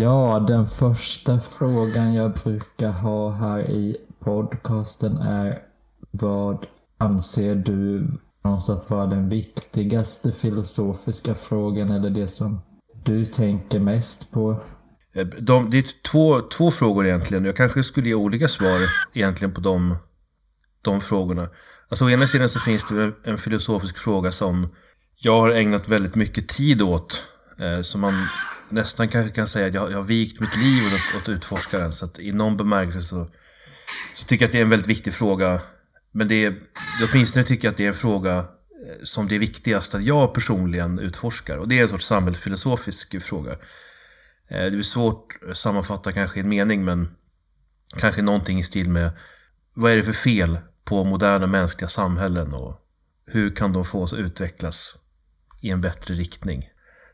Ja, den första frågan jag brukar ha här i podcasten är vad anser du någonstans vara den viktigaste filosofiska frågan eller det som du tänker mest på? Eh, de, det är två, två frågor egentligen. Jag kanske skulle ge olika svar egentligen på de, de frågorna. Alltså å ena sidan så finns det en filosofisk fråga som jag har ägnat väldigt mycket tid åt. Eh, som man nästan kanske kan säga att jag, jag har vikt mitt liv åt, åt utforskaren. Så att i någon bemärkelse så, så tycker jag att det är en väldigt viktig fråga. Men det är, åtminstone tycker jag att det är en fråga eh, som det är viktigast att jag personligen utforskar. Och det är en sorts samhällsfilosofisk fråga. Eh, det är svårt att sammanfatta kanske i en mening men kanske någonting i stil med vad är det för fel på moderna mänskliga samhällen och hur kan de fås att utvecklas i en bättre riktning?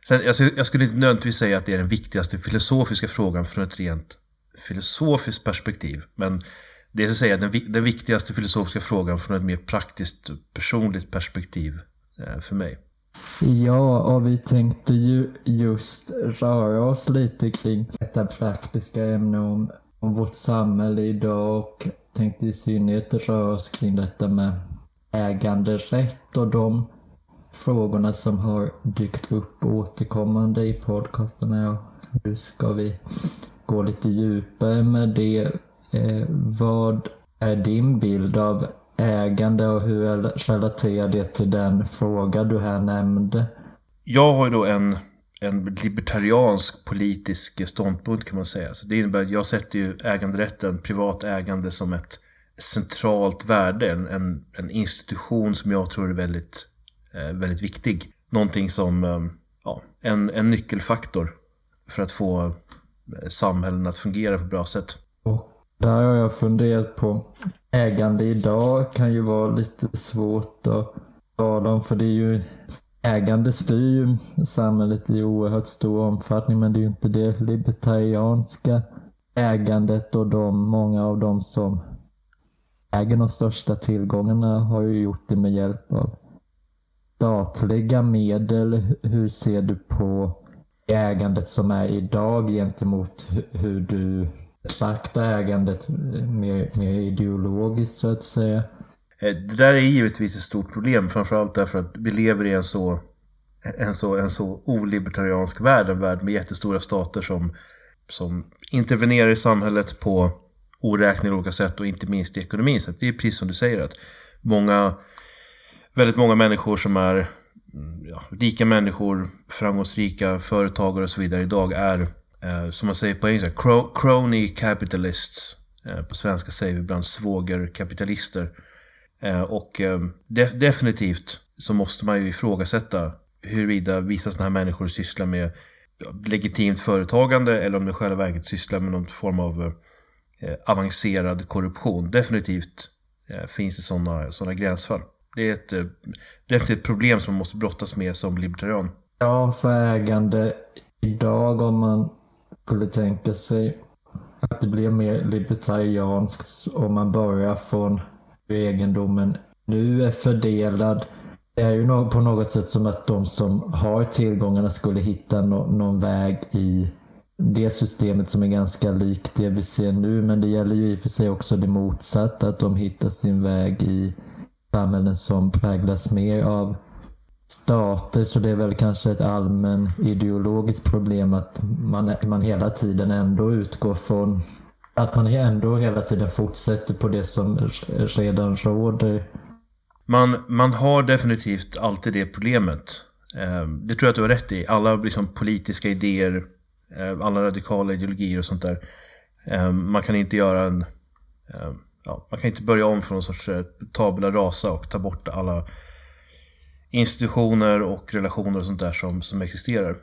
Sen, jag, skulle inte nödvändigtvis säga att det är den viktigaste filosofiska frågan från ett rent filosofiskt perspektiv. Men det är så att säga den, den viktigaste filosofiska frågan från ett mer praktiskt personligt perspektiv eh, för mig. Ja, och vi tänkte ju just röra oss lite kring detta praktiska ämne om, om vårt samhälle idag och tänkte i synnerhet röra oss kring detta med äganderätt och de frågorna som har dykt upp återkommande i podcasterna. Nu ska vi gå lite djupare med det. Eh, vad är din bild av ägande och hur relaterar det till den fråga du här nämnde? Jag har ju då en, en libertariansk politisk ståndpunkt kan man säga. Så det innebär att jag sätter ju äganderätten, privat ägande som ett centralt värde. En, en, institution som jag tror är väldigt Eh, väldigt viktig. Någonting som, eh, ja, en, en nyckelfaktor för att få eh, samhällen att fungera på ett bra sätt. Och där har jag funderat på, ägande idag kan ju vara lite svårt att tala om för det är ju Ägande styr ju samhället i oerhört stor omfattning men det är ju inte det libertarianska ägandet och de, många av de som äger de största tillgångarna har ju gjort det med hjälp av statliga medel. Hur ser du på ägandet som är idag gentemot hur du betraktar ägandet mer, mer ideologiskt så att säga? Eh, det där är givetvis ett stort problem, framförallt därför att vi lever i en så, en så, en så olibertariansk värld, en värld med jättestora stater som, som intervenerar i samhället på oräkneliga olika sätt och inte minst i ekonomin. Så det är precis som du säger att många väldigt många människor som är mm, ja, rika människor, framgångsrika företagare och så vidare idag är, eh, som man säger på engelska, crony capitalists. Eh, på svenska säger vi ibland svågerkapitalister. Eh, och eh, de definitivt så måste man ju ifrågasätta huruvida vissa sådana här människor sysslar med ja, legitimt företagande eller om de själva verket sysslar med någon form av eh, avancerad korruption. Definitivt eh, finns det sådana såna gränsfall. Det är ett, eh, det är ett problem som man måste brottas med som libertarian. Ja, för ägande idag om man skulle tänka sig att det blir mer libertarianskt om man börjar från hur egendomen nu är fördelad. Det är ju på något sätt som att de som har tillgångarna skulle hitta någon väg i det systemet som är ganska likt det vi ser nu. Men det gäller ju i och för sig också det motsatta, att de hittar sin väg i samhällen som präglas mer av stater så det är väl kanske ett allmän ideologiskt problem att man, man hela tiden ändå utgår från att man ändå hela tiden fortsätter på det som redan råder. Man, man har definitivt alltid det problemet. Eh, det tror jag att du har rätt i. Alla liksom politiska idéer, eh, alla radikala ideologier och sånt där. Eh, man kan inte göra en ja, man kan inte börja om från någon sorts eh, tabula rasa och ta bort alla institutioner och relationer och sånt där som, som existerar.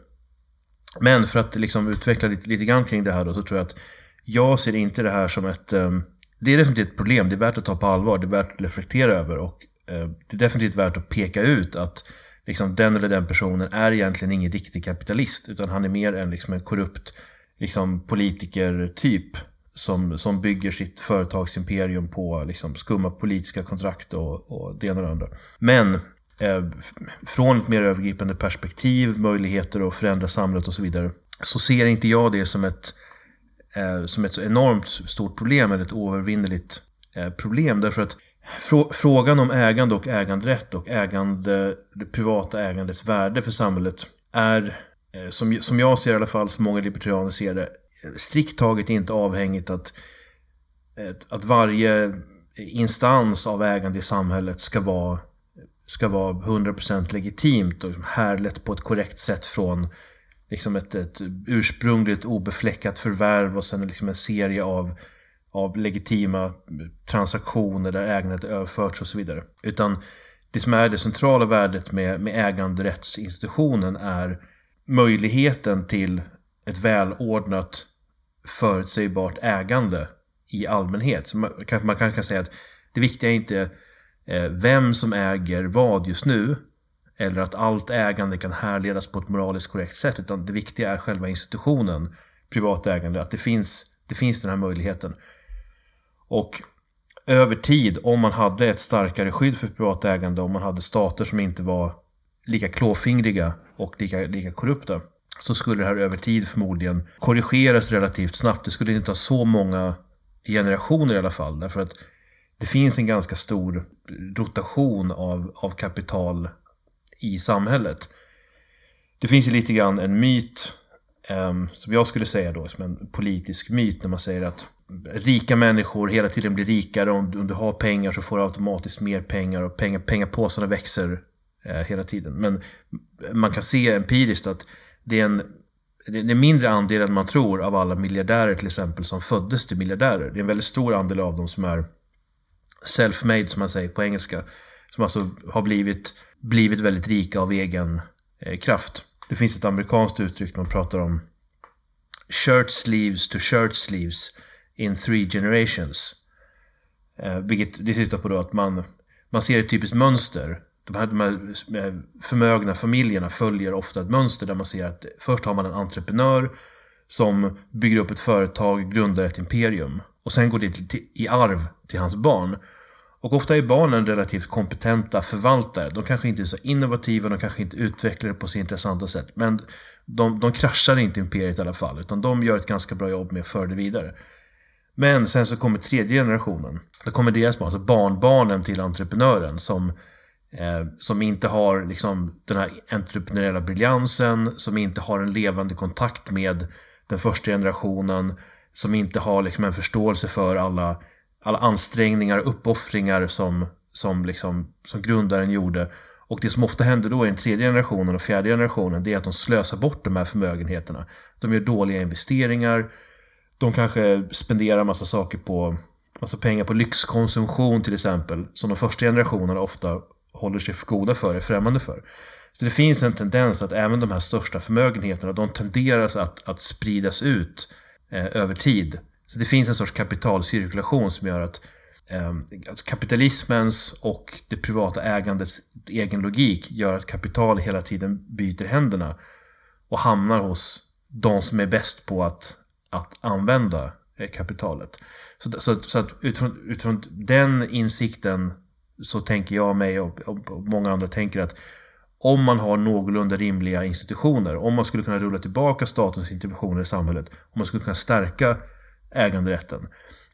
Men för att liksom utveckla lite, lite grann kring det här då, så tror jag att jag ser inte det här som ett... Um, det är definitivt ett problem, det är värt att ta på allvar, det är värt att reflektera över och uh, det är definitivt värt att peka ut att liksom, den eller den personen är egentligen ingen riktig kapitalist utan han är mer än liksom, en korrupt liksom, politiker-typ som, som bygger sitt företagsimperium på liksom, skumma politiska kontrakt och, och det ena och det andra. Men eh, från ett mer övergripande perspektiv, möjligheter att förändra samhället och så vidare, så ser inte jag det som ett, eh, som ett så enormt stort problem eller ett oövervinneligt eh, problem. Därför att frå frågan om ägande och äganderätt och ägande, det privata ägandets värde för samhället är, eh, som, som jag ser i alla fall, som många libertarianer ser det, strikt taget inte avhängigt att, eh, att varje instans av ägande i samhället ska vara, ska vara 100% legitimt och härlett på ett korrekt sätt från liksom ett, ett ursprungligt obefläckat förvärv och sen liksom en serie av, av legitima transaktioner där ägandet överförts och så vidare. Utan det som är det centrala värdet med, med äganderättsinstitutionen är möjligheten till ett välordnat förutsägbart ägande i allmänhet. Så man, kan, man kan säga att det viktiga är inte eh, vem som äger vad just nu eller att allt ägande kan härledas på ett moraliskt korrekt sätt utan det viktiga är själva institutionen privat ägande, att det finns, det finns den här möjligheten. Och över tid, om man hade ett starkare skydd för privat ägande, om man hade stater som inte var lika klåfingriga och lika, lika korrupta, så skulle det här över tid förmodligen korrigeras relativt snabbt. Det skulle inte ta så många generationer i alla fall, därför att det finns en ganska stor rotation av, av kapital i samhället. Det finns ju lite grann en myt, um, som jag skulle säga då, som en politisk myt, när man säger att rika människor hela tiden blir rikare. Om du, om du har pengar så får du automatiskt mer pengar och pengar, pengapåsarna växer eh, hela tiden. Men man kan se empiriskt att det är en det är mindre andel än man tror av alla miljardärer till exempel som föddes till miljardärer. Det är en väldigt stor andel av dem som är self-made som man säger på engelska. Som alltså har blivit, blivit väldigt rika av egen eh, kraft. Det finns ett amerikanskt uttryck man pratar om shirt sleeves to shirt sleeves in three generations. Eh, vilket det syftar på då att man, man ser ett typiskt mönster. De här, de här förmögna familjerna följer ofta ett mönster där man ser att först har man en entreprenör som bygger upp ett företag, grundar ett imperium. Och sen går det till, till, i arv till hans barn. Och ofta är barnen relativt kompetenta förvaltare. De kanske inte är så innovativa, de kanske inte utvecklar det på så intressanta sätt. Men de, de kraschar inte imperiet i alla fall, utan de gör ett ganska bra jobb med att föra det vidare. Men sen så kommer tredje generationen. Då kommer deras barn, alltså barnbarnen till entreprenören som, eh, som inte har liksom, den här entreprenöriella briljansen, som inte har en levande kontakt med den första generationen, som inte har liksom, en förståelse för alla alla ansträngningar och uppoffringar som, som, liksom, som grundaren gjorde. Och det som ofta händer då i den tredje generationen och fjärde generationen det är att de slösar bort de här förmögenheterna. De gör dåliga investeringar. De kanske spenderar massa saker på massa pengar på lyxkonsumtion till exempel. Som de första generationerna ofta håller sig för goda för, är främmande för. Så det finns en tendens att även de här största förmögenheterna de tenderar att, att spridas ut eh, över tid. Så det finns en sorts kapitalcirkulation som gör att eh, alltså kapitalismens och det privata ägandets egen logik gör att kapital hela tiden byter händerna och hamnar hos de som är bäst på att, att använda eh, kapitalet. Så, så, så att utifrån, utifrån den insikten så tänker jag mig och, och, många andra tänker att om man har någorlunda rimliga institutioner, om man skulle kunna rulla tillbaka statens interventioner i samhället, om man skulle kunna stärka äganderätten.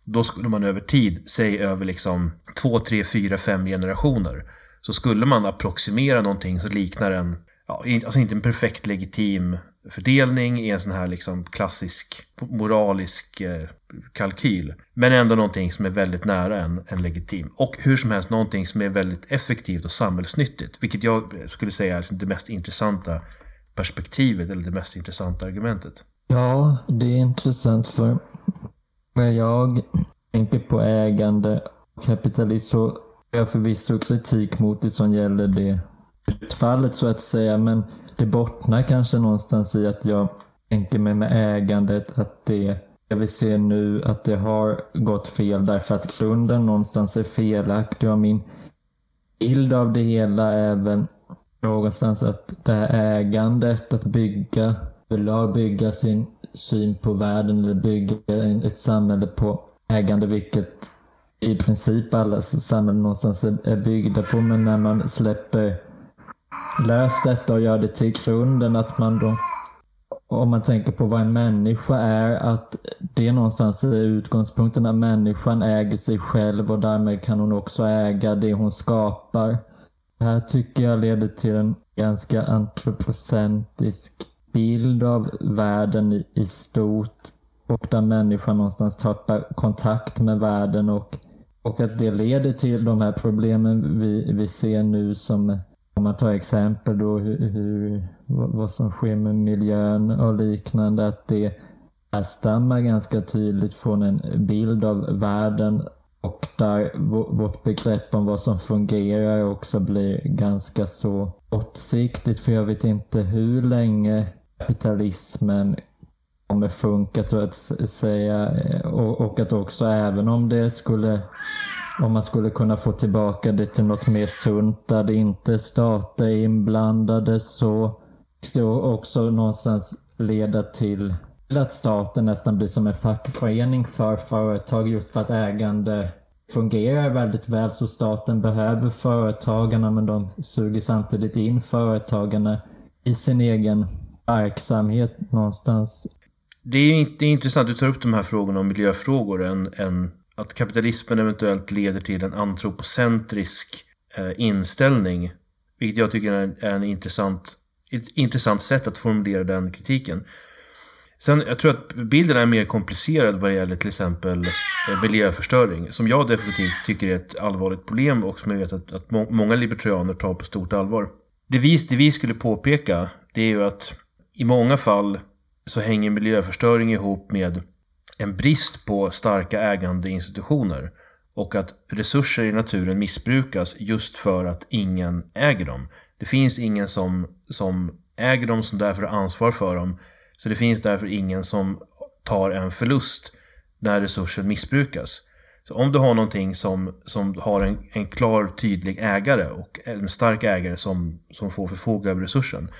Då skulle man över tid, säg över liksom två, tre, fyra, fem generationer, så skulle man approximera någonting som liknar en, ja, alltså inte en perfekt legitim fördelning i en sån här liksom klassisk moralisk eh, kalkyl. Men ändå någonting som är väldigt nära en, en legitim. Och hur som helst någonting som är väldigt effektivt och samhällsnyttigt. Vilket jag skulle säga är det mest intressanta perspektivet eller det mest intressanta argumentet. Ja, det är intressant för när jag tänker på ägande och kapitalism så har jag förvisso kritik mot det som gäller det utfallet så att säga. Men det bottnar kanske någonstans i att jag tänker mig med ägandet att det jag vill se nu att det har gått fel därför att grunden någonstans är felaktig och min bild av det hela är väl någonstans att det här ägandet, att bygga, överlag bygga sin syn på världen eller bygga ett samhälle på ägande, vilket i princip alla samhällen någonstans är byggda på. Men när man släpper Läs detta och gör det till grunden, att man då om man tänker på vad en människa är, att det någonstans är utgångspunkten att människan äger sig själv och därmed kan hon också äga det hon skapar. Det här tycker jag leder till en ganska antropocentrisk bild av världen i stort och där människan någonstans tappar kontakt med världen och, och att det leder till de här problemen vi, vi ser nu som om man tar exempel då hur, hur, vad som sker med miljön och liknande, att det härstammar ganska tydligt från en bild av världen och där vårt begrepp om vad som fungerar också blir ganska så kortsiktigt. För jag vet inte hur länge kapitalismen kommer funka så att säga. Och, och att också även om det skulle om man skulle kunna få tillbaka det till något mer sunt där det inte stater är inblandade så det också någonstans leda till att staten nästan blir som en fackförening för företag just för att ägande fungerar väldigt väl så staten behöver företagarna men de suger samtidigt in företagarna i sin egen verksamhet någonstans. Det är, det är intressant, du tar upp de här frågorna om miljöfrågor. En, en, att kapitalismen eventuellt leder till en antropocentrisk eh, inställning. Vilket jag tycker är, är en intressant, ett intressant sätt att formulera den kritiken. Sen, jag tror att bilden är mer komplicerad vad det gäller till exempel eh, miljöförstöring. Som jag definitivt tycker är ett allvarligt problem och som jag vet att, att må många libertarianer tar på stort allvar. Det vi, det vi skulle påpeka, det är ju att i många fall så hänger miljöförstöring ihop med en brist på starka ägandeinstitutioner och att resurser i naturen missbrukas just för att ingen äger dem. Det finns ingen som, som äger dem som därför har ansvar för dem. Så det finns därför ingen som tar en förlust när resursen missbrukas. Så om du har någonting som, som har en, en klar tydlig ägare och en stark ägare som, som får förfoga över resursen.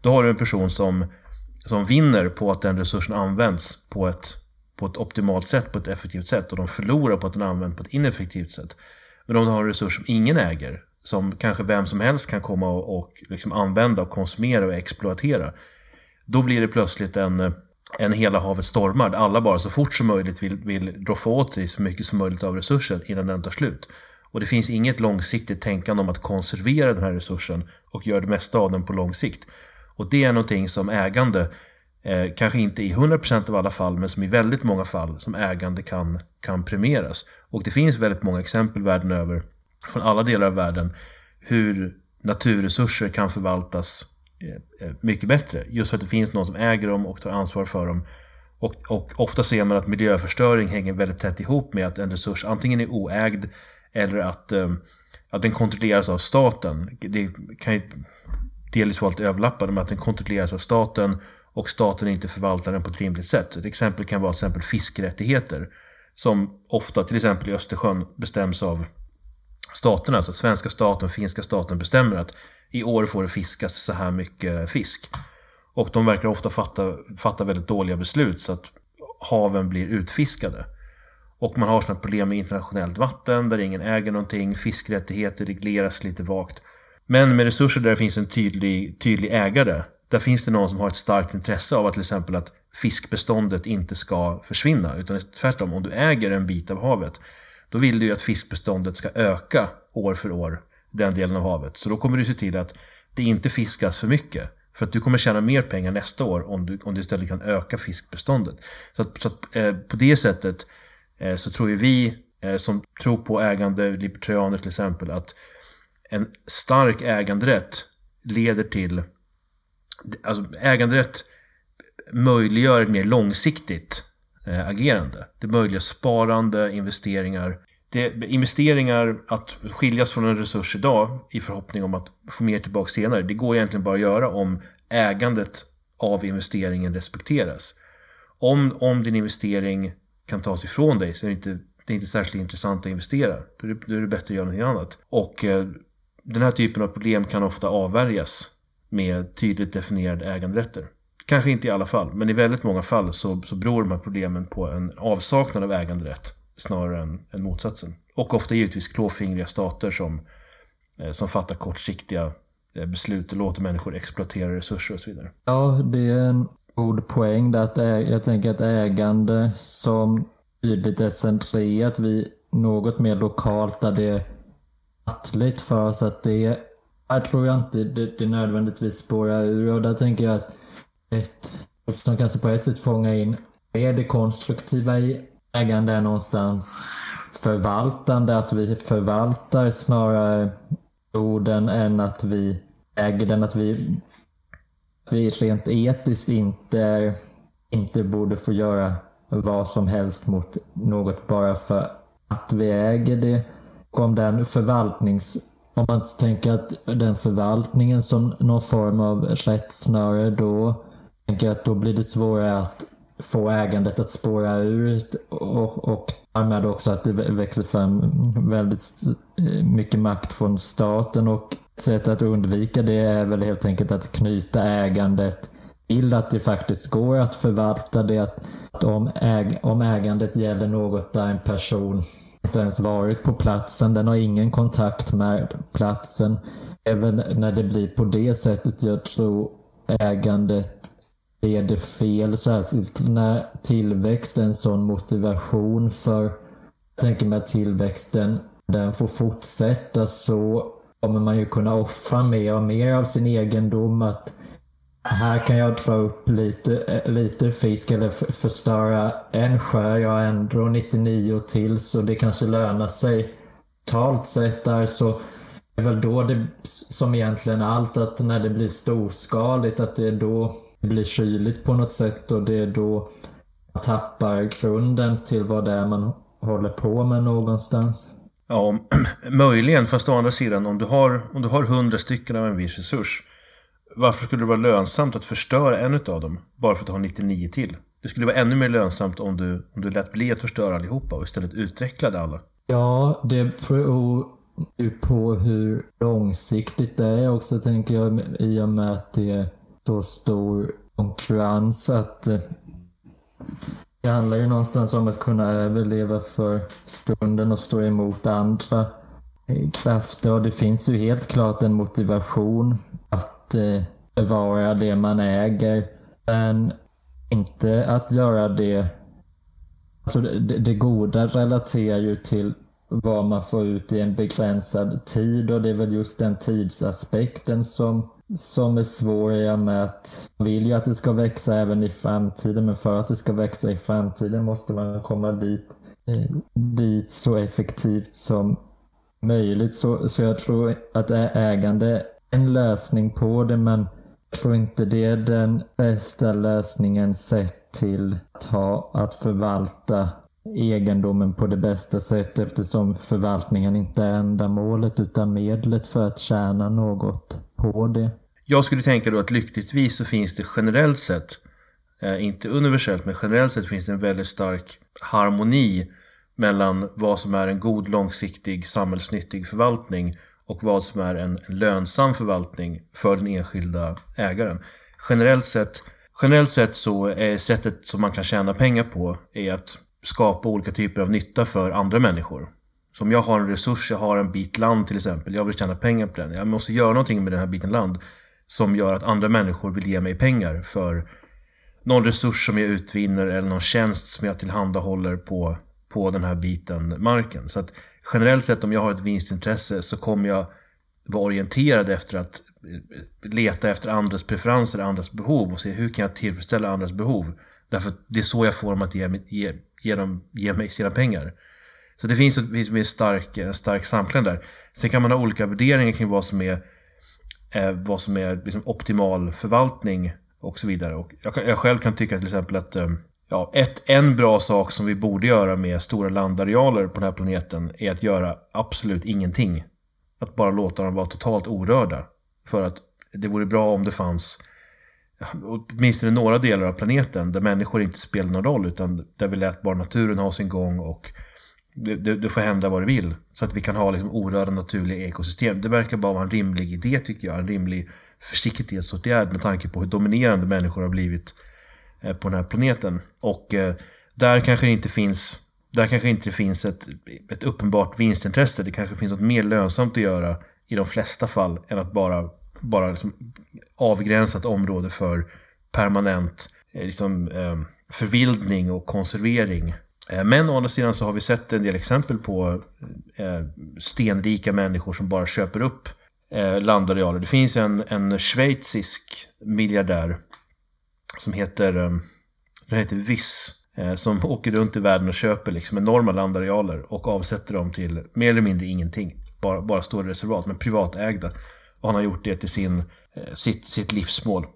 Då har du en person som, som vinner på att den resursen används på ett, på ett optimalt sätt, på ett effektivt sätt. Och de förlorar på att den används på ett ineffektivt sätt. Men om du har en resurs som ingen äger, som kanske vem som helst kan komma och, och liksom använda och konsumera och exploatera. Då blir det plötsligt en, en hela havet stormar. Där alla bara så fort som möjligt vill, vill roffa åt sig så mycket som möjligt av resursen innan den tar slut. Och det finns inget långsiktigt tänkande om att konservera den här resursen och göra det mesta av den på lång sikt. Och det är någonting som ägande, eh, kanske inte i 100% av alla fall, men som i väldigt många fall som ägande kan, kan premieras. Och det finns väldigt många exempel världen över, från alla delar av världen, hur naturresurser kan förvaltas eh, eh, mycket bättre. Just för att det finns någon som äger dem och tar ansvar för dem. Och, och ofta ser man att miljöförstöring hänger väldigt tätt ihop med att en resurs antingen är oägd eller att, eh, att den kontrolleras av staten. Det kan ju delvis vara lite överlappande med att den kontrolleras av staten och staten inte förvaltar den på ett rimligt sätt. Ett exempel kan vara till exempel fiskrättigheter som ofta till exempel i Östersjön bestäms av staterna. Alltså svenska staten, finska staten bestämmer att i år får det fiskas så här mycket fisk. Och de verkar ofta fatta, fatta väldigt dåliga beslut så att haven blir utfiskade. Och man har sådana problem med internationellt vatten där ingen äger någonting, fiskrättigheter regleras lite vagt. Men med resurser där det finns en tydlig, tydlig ägare, där finns det någon som har ett starkt intresse av att till exempel att fiskbeståndet inte ska försvinna. Utan tvärtom, om du äger en bit av havet, då vill du ju att fiskbeståndet ska öka år för år, den delen av havet. Så då kommer du se till att det inte fiskas för mycket. För att du kommer tjäna mer pengar nästa år om du, om du istället kan öka fiskbeståndet. Så, att, så att, eh, på det sättet eh, så tror ju vi eh, som tror på ägande, libertarianer till exempel, att en stark äganderätt leder till... Alltså äganderätt möjliggör ett mer långsiktigt eh, agerande. Det möjliggör sparande, investeringar. Det, investeringar, att skiljas från en resurs idag i förhoppning om att få mer tillbaka senare, det går egentligen bara att göra om ägandet av investeringen respekteras. Om, om din investering kan tas ifrån dig så är det inte, det är inte särskilt intressant att investera. Då är det, då är det bättre att göra någonting annat. Och eh, den här typen av problem kan ofta avvärjas med tydligt definierade äganderätter. Kanske inte i alla fall, men i väldigt många fall så, så beror de här problemen på en avsaknad av äganderätt snarare än, än motsatsen. Och ofta givetvis klåfingriga stater som, eh, som fattar kortsiktiga eh, beslut och låter människor exploatera resurser och så vidare. Ja, det är en god poäng där. Att jag tänker att ägande som tydligt är centrerat vid något mer lokalt där det är attligt för oss att det här tror jag inte det, det nödvändigtvis spårar ur och där tänker jag att ett som kanske på ett sätt fångar in är det konstruktiva i ägande är någonstans förvaltande, att vi förvaltar snarare orden än att vi äger den, att vi, vi rent etiskt inte, inte borde få göra vad som helst mot något bara för att vi äger det. Och om den förvaltnings... Om man tänker att den förvaltningen som någon form av rättsnöre då tänker jag att då blir det svårare att få ägandet att spåra ur och, och därmed också att det växer fram väldigt eh, mycket makt från staten och ett sätt att undvika det är väl helt enkelt att knyta ägandet till att det faktiskt går att förvalta det. Att, att om, äg, om ägandet gäller något där en person inte ens varit på platsen, den har ingen kontakt med platsen. Även när det blir på det sättet jag tror ägandet leder fel, särskilt när tillväxt är en sån motivation för, jag tänker mig att tillväxten, den får fortsätta så kommer man ju kunna offra mer och mer av sin egendom. Att här kan jag dra upp lite, eh, lite fisk eller förstöra en sjö, jag har ändå 99 till så det kanske lönar sig. Totalt sett där så det är väl då det som egentligen allt att när det blir storskaligt att det är då det blir kyligt på något sätt och det är då man tappar grunden till vad det är man håller på med någonstans. Ja, möjligen, fast å andra sidan om du har, om du har 100 stycken av en viss resurs varför skulle det vara lönsamt att förstöra en av dem bara för att ha 99 till? Det skulle vara ännu mer lönsamt om du, om du lät bli att förstöra allihopa och istället utvecklade alla. Ja, det beror ju på hur långsiktigt det är också tänker jag i och med att det är så stor konkurrens att eh, det handlar ju någonstans om att kunna överleva för stunden och stå emot andra krafter och det finns ju helt klart en motivation att eh, bevara det man äger. Men inte att göra det... Alltså det, det goda relaterar ju till vad man får ut i en begränsad tid och det är väl just den tidsaspekten som, som är svår i och med att man vill ju att det ska växa även i framtiden men för att det ska växa i framtiden måste man komma dit, eh, dit så effektivt som möjligt. Så, så jag tror att ägande en lösning på det men jag tror inte det är den bästa lösningen sett till att, ha, att förvalta egendomen på det bästa sättet eftersom förvaltningen inte är ändamålet utan medlet för att tjäna något på det. Jag skulle tänka då att lyckligtvis så finns det generellt sett, eh, inte universellt men generellt sett finns det en väldigt stark harmoni mellan vad som är en god långsiktig samhällsnyttig förvaltning och vad som är en lönsam förvaltning för den enskilda ägaren. Generellt sett, generellt sett så är sättet som man kan tjäna pengar på är att skapa olika typer av nytta för andra människor. Så om jag har en resurs, jag har en bit land till exempel, jag vill tjäna pengar på den. Jag måste göra någonting med den här biten land som gör att andra människor vill ge mig pengar för någon resurs som jag utvinner eller någon tjänst som jag tillhandahåller på på den här biten marken. Så att generellt sett om jag har ett vinstintresse så kommer jag vara orienterad efter att eh, leta efter andras preferenser, andras behov och se hur kan jag tillfredsställa andras behov. Därför att det är så jag får dem att ge, ge, ge, dem, ge mig sina pengar. Så det finns, finns en stark, en stark samklang där. Sen kan man ha olika värderingar kring vad som är, eh, vad som är liksom optimal förvaltning och så vidare. Och jag, jag själv kan tycka till exempel att eh, Ja, ett, en bra sak som vi borde göra med stora landarealer på den här planeten är att göra absolut ingenting. Att bara låta dem vara totalt orörda. För att det vore bra om det fanns åtminstone några delar av planeten där människor inte spelar någon roll utan där vi lät bara naturen ha sin gång och det, det, det får hända vad det vill. Så att vi kan ha liksom orörda naturliga ekosystem. Det verkar bara vara en rimlig idé tycker jag. En rimlig försiktighetsåtgärd med tanke på hur dominerande människor har blivit Eh, Eh, på den här planeten. Och eh, där kanske det inte finns där kanske inte finns ett, ett uppenbart vinstintresse. Det kanske finns något mer lönsamt att göra i de flesta fall än att bara, bara liksom avgränsa ett område för permanent eh, liksom, förvildning och konservering. Men å andra sidan så har vi sett en del exempel på stenrika människor som bara köper upp landarealer. Det finns en, en schweizisk miljardär som heter, eh, den heter Viss. Eh, som åker runt i världen och köper liksom enorma landarealer och avsätter dem till mer eller mindre ingenting. Bara, bara står i reservat, men privatägda. Och han har gjort det till sin, eh, sitt, sitt livsmål.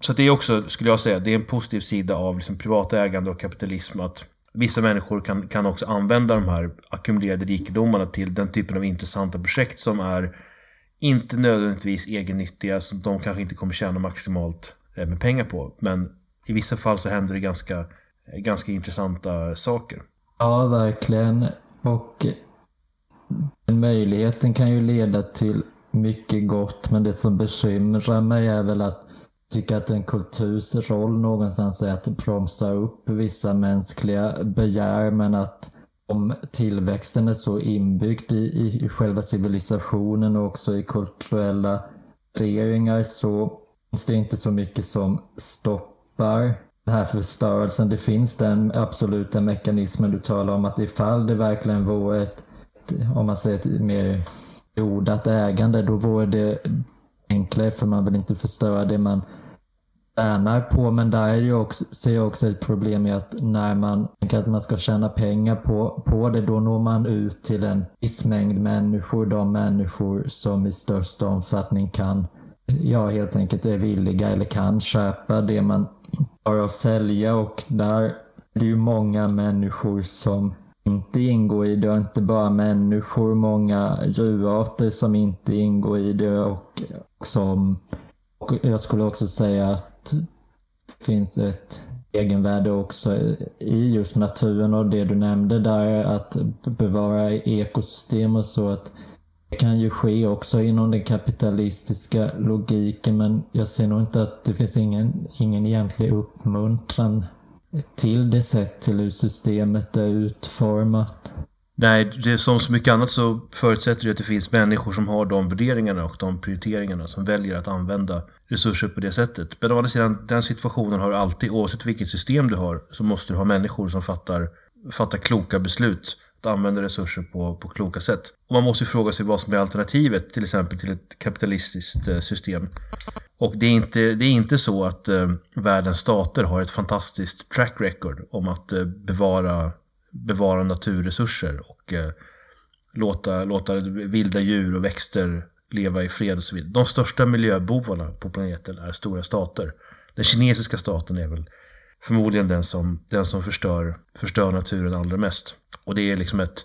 Så det är också, skulle jag säga, det är en positiv sida av liksom privatägande och kapitalism. Att vissa människor kan, kan också använda de här ackumulerade rikedomarna till den typen av intressanta projekt som är inte nödvändigtvis egennyttiga, som de kanske inte kommer tjäna maximalt Eh, med pengar på. Men i vissa fall så händer det ganska, eh, ganska intressanta saker. Ja, verkligen. Och den möjligheten kan ju leda till mycket gott, men det som bekymrar mig är väl att tycka att en kulturs roll någonstans är att bromsa upp vissa mänskliga begär men att om tillväxten är så inbyggd i, i själva civilisationen och också i kulturella värderingar så finns det inte så mycket som stoppar den här förstörelsen. Det finns den absoluta mekanismen du talar om att ifall det verkligen vore ett, om man säger ett mer jordat ägande, då vore det enklare för man vill inte förstöra det man tjänar på. Men där är det också, ser jag också ett problem i att när man tänker att man ska tjäna pengar på, på det, då når man ut till en viss mängd människor. De människor som i största omfattning kan, ja helt enkelt är villiga eller kan köpa det man har att sälja. Och där är det ju många människor som inte ingår i det. Och inte bara människor, många djurarter som inte ingår i det. Och som och jag skulle också säga att det finns ett egenvärde också i just naturen. Och det du nämnde där att bevara ekosystem och så. att det kan ju ske också inom den kapitalistiska logiken men jag ser nog inte att det finns ingen, ingen egentlig uppmuntran till det sätt till hur systemet är utformat. Nej, det är som så mycket annat så förutsätter det att det finns människor som har de värderingarna och de prioriteringarna som väljer att använda resurser på det sättet. Men å andra sidan, den situationen har du alltid, oavsett vilket system du har, så måste du ha människor som fattar, fattar kloka beslut. Att använda resurser på, på kloka sätt. Och man måste ju fråga sig vad som är alternativet, till exempel till ett kapitalistiskt eh, system. Och det är inte, det är inte så att eh, världens stater har ett fantastiskt track record om att eh, bevara bevara naturresurser och eh, låta, låta vilda djur och växter leva i fred och så vidare. De största miljöbovarna på planeten är stora stater. Den kinesiska staten är väl förmodligen den som, den som förstör, förstör naturen allra mest. Och det är liksom ett,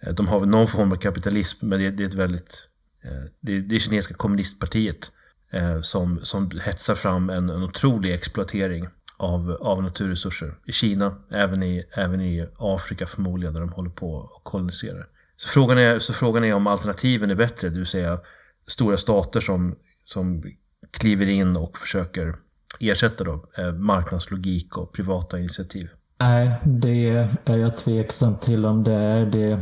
eh, de har väl någon form av kapitalism, men det, det är ett väldigt, eh, det är det kinesiska kommunistpartiet eh, som, som hetsar fram en, en otrolig exploatering av, av naturresurser. I Kina, även i, även i Afrika förmodligen, där de håller på och koloniserar. Så frågan, är, så frågan är om alternativen är bättre, det vill säga stora stater som, som kliver in och försöker ersätta då, eh, marknadslogik och privata initiativ. Nej, det är jag tveksam till om det är det jag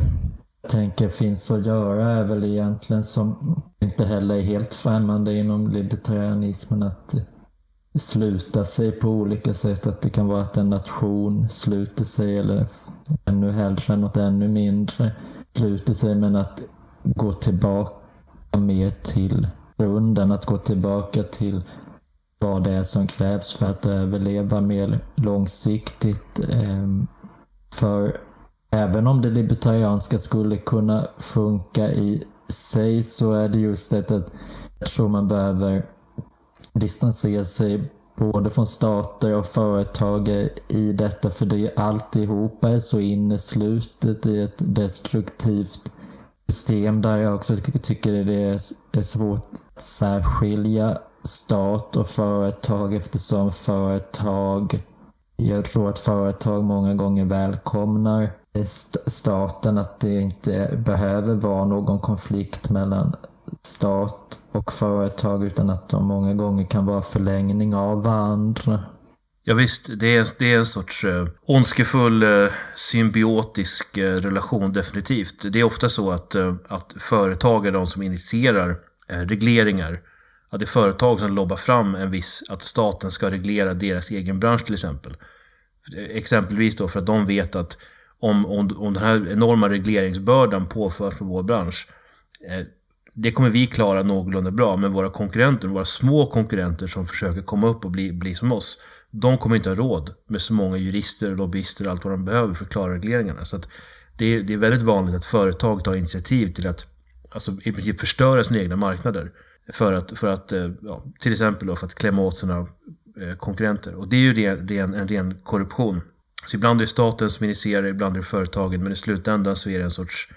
tänker finns att göra är väl egentligen som inte heller är helt främmande inom libertarianismen att sluta sig på olika sätt. Att det kan vara att en nation sluter sig eller ännu hellre något ännu mindre sluter sig. Men att gå tillbaka mer till grunden. Att gå tillbaka till vad det är som krävs för att överleva mer långsiktigt. Ehm, för även om det libertarianska skulle kunna funka i sig så är det just det att jag tror man behöver distansera sig både från stater och företag i detta för det alltihopa är så inneslutet i ett destruktivt system där jag också tycker det är svårt att särskilja stat och företag eftersom företag jag tror att företag många gånger välkomnar staten, att det inte behöver vara någon konflikt mellan stat och företag utan att de många gånger kan vara förlängning av varandra. Ja visst, det är, det är en sorts eh, ondskefull eh, symbiotisk eh, relation definitivt. Det är ofta så att, eh, att företag är de som initierar eh, regleringar att det är företag som lobbar fram en viss, att staten ska reglera deras egen bransch till exempel. Exempelvis då för att de vet att om, om, om den här enorma regleringsbördan påförs på vår bransch, eh, det kommer vi klara någorlunda bra, men våra konkurrenter, våra små konkurrenter som försöker komma upp och bli, bli som oss, de kommer inte ha råd med så många jurister, lobbyister och allt vad de behöver för att klara regleringarna. Så det, är, det är väldigt vanligt att företag tar initiativ till att alltså, i princip förstöra sina egna marknader. För att, för att eh, ja, till exempel då för att klämma åt sina eh, konkurrenter. Och det är ju ren, ren, en ren korruption. Så ibland är det staten som initierar, ibland är det företagen, men i slutändan så är det en sorts,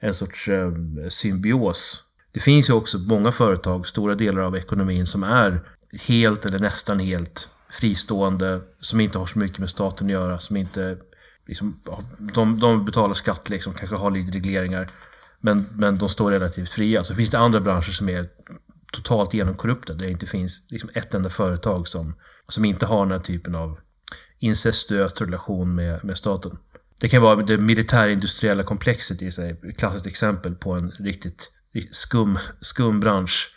en sorts eh, symbios. Det finns ju också många företag, stora delar av ekonomin, som är helt eller nästan helt fristående, som inte har så mycket med staten att göra, som inte... Liksom, de, de betalar skatt, liksom, kanske har lite regleringar, men, men de står relativt fria. Så finns det andra branscher som är totalt genomkorrupta, där det inte finns liksom, ett enda företag som, som inte har den här typen av incestuös relation med, med staten. Det kan vara det militärindustriella komplexet i sig, ett klassiskt exempel på en riktigt, riktigt skum, skum bransch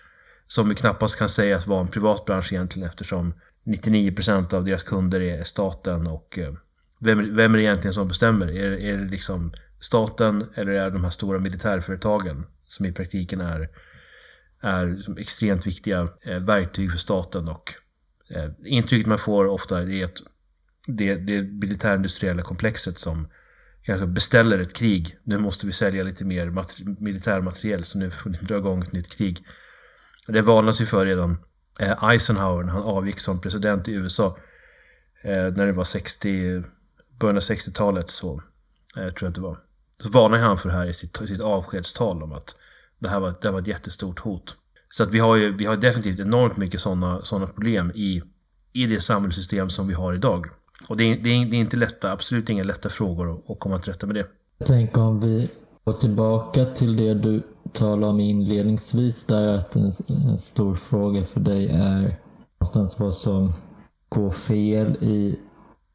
som knappast kan sägas vara en privat bransch egentligen eftersom 99% av deras kunder är staten och eh, vem, vem är det egentligen som bestämmer? Är, är det liksom staten eller är det de här stora militärföretagen som i praktiken är, är extremt viktiga eh, verktyg för staten och eh, intrycket man får ofta är att det, det militärindustriella komplexet som kanske beställer ett krig. Nu måste vi sälja lite mer mat- militärmateriel så nu får vi dra igång ett nytt krig. Det varnas ju för redan eh, Eisenhower när han avgick som president i USA. När det var 60, början av 60-talet så tror jag att det var. Så varnade han för det här i sitt, sitt avskedstal om att det här var, det här var ett jättestort hot. Så att vi har ju vi har definitivt enormt mycket sådana såna problem i, i det samhällssystem som vi har idag. Och det är, det är, det är inte lätta, absolut inga lätta frågor att, att komma till rätta med det. Jag tänker om vi går tillbaka till det du talade om inledningsvis där att en, en stor fråga för dig är någonstans vad som går fel i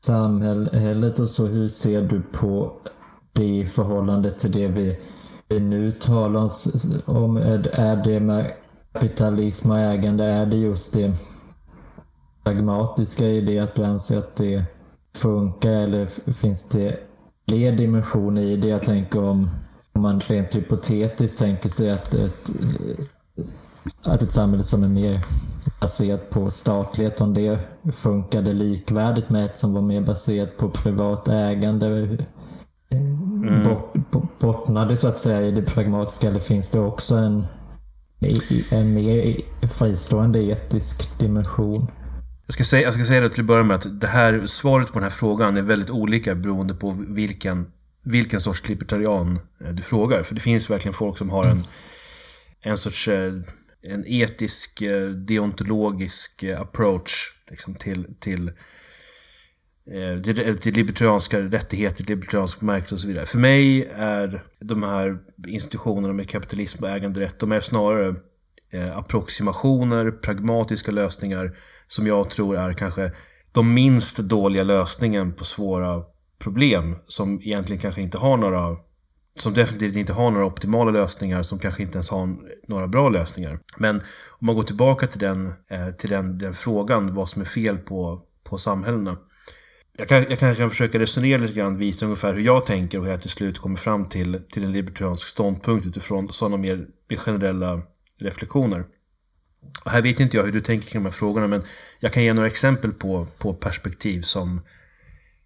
samhället och så. Hur ser du på det i förhållande till det vi, vi nu talar om? Är, är det med kapitalism och ägande, är det just det pragmatiska i det att du anser att det funkar eller finns det fler dimensioner i det? Jag tänker om, om man rent hypotetiskt tänker sig att ett, att ett samhälle som är mer baserat på statlighet, om det funkade likvärdigt med ett som var mer baserat på privat ägande. Mm. Bort, bottnade så att säga i det pragmatiska eller finns det också en, en mer fristående etisk dimension? Jag ska, säga, jag ska säga det till att börja med att det här, svaret på den här frågan är väldigt olika beroende på vilken, vilken sorts libertarian eh, du frågar. För det finns verkligen folk som har en, en sorts eh, en etisk, eh, deontologisk approach liksom, till, till, Eh, till libertarianska rättigheter, libertariansk märke och så vidare. För mig är de här institutionerna med kapitalism och äganderätt, de är snarare eh, approximationer, pragmatiska lösningar som jag tror är kanske de minst dåliga lösningen på svåra problem som egentligen kanske inte har några som definitivt inte har några optimala lösningar, som kanske inte ens har några bra lösningar. Men om man går tillbaka till den, eh, till den, den frågan, vad som är fel på, på samhällena. Jag, kan, jag kanske kan försöka resonera lite grann, visa ungefär hur jag tänker och hur jag till slut kommer fram till, till en libertariansk ståndpunkt utifrån sådana mer, generella reflektioner. Och här vet inte jag hur du tänker kring de här frågorna men jag kan ge några exempel på, på perspektiv som,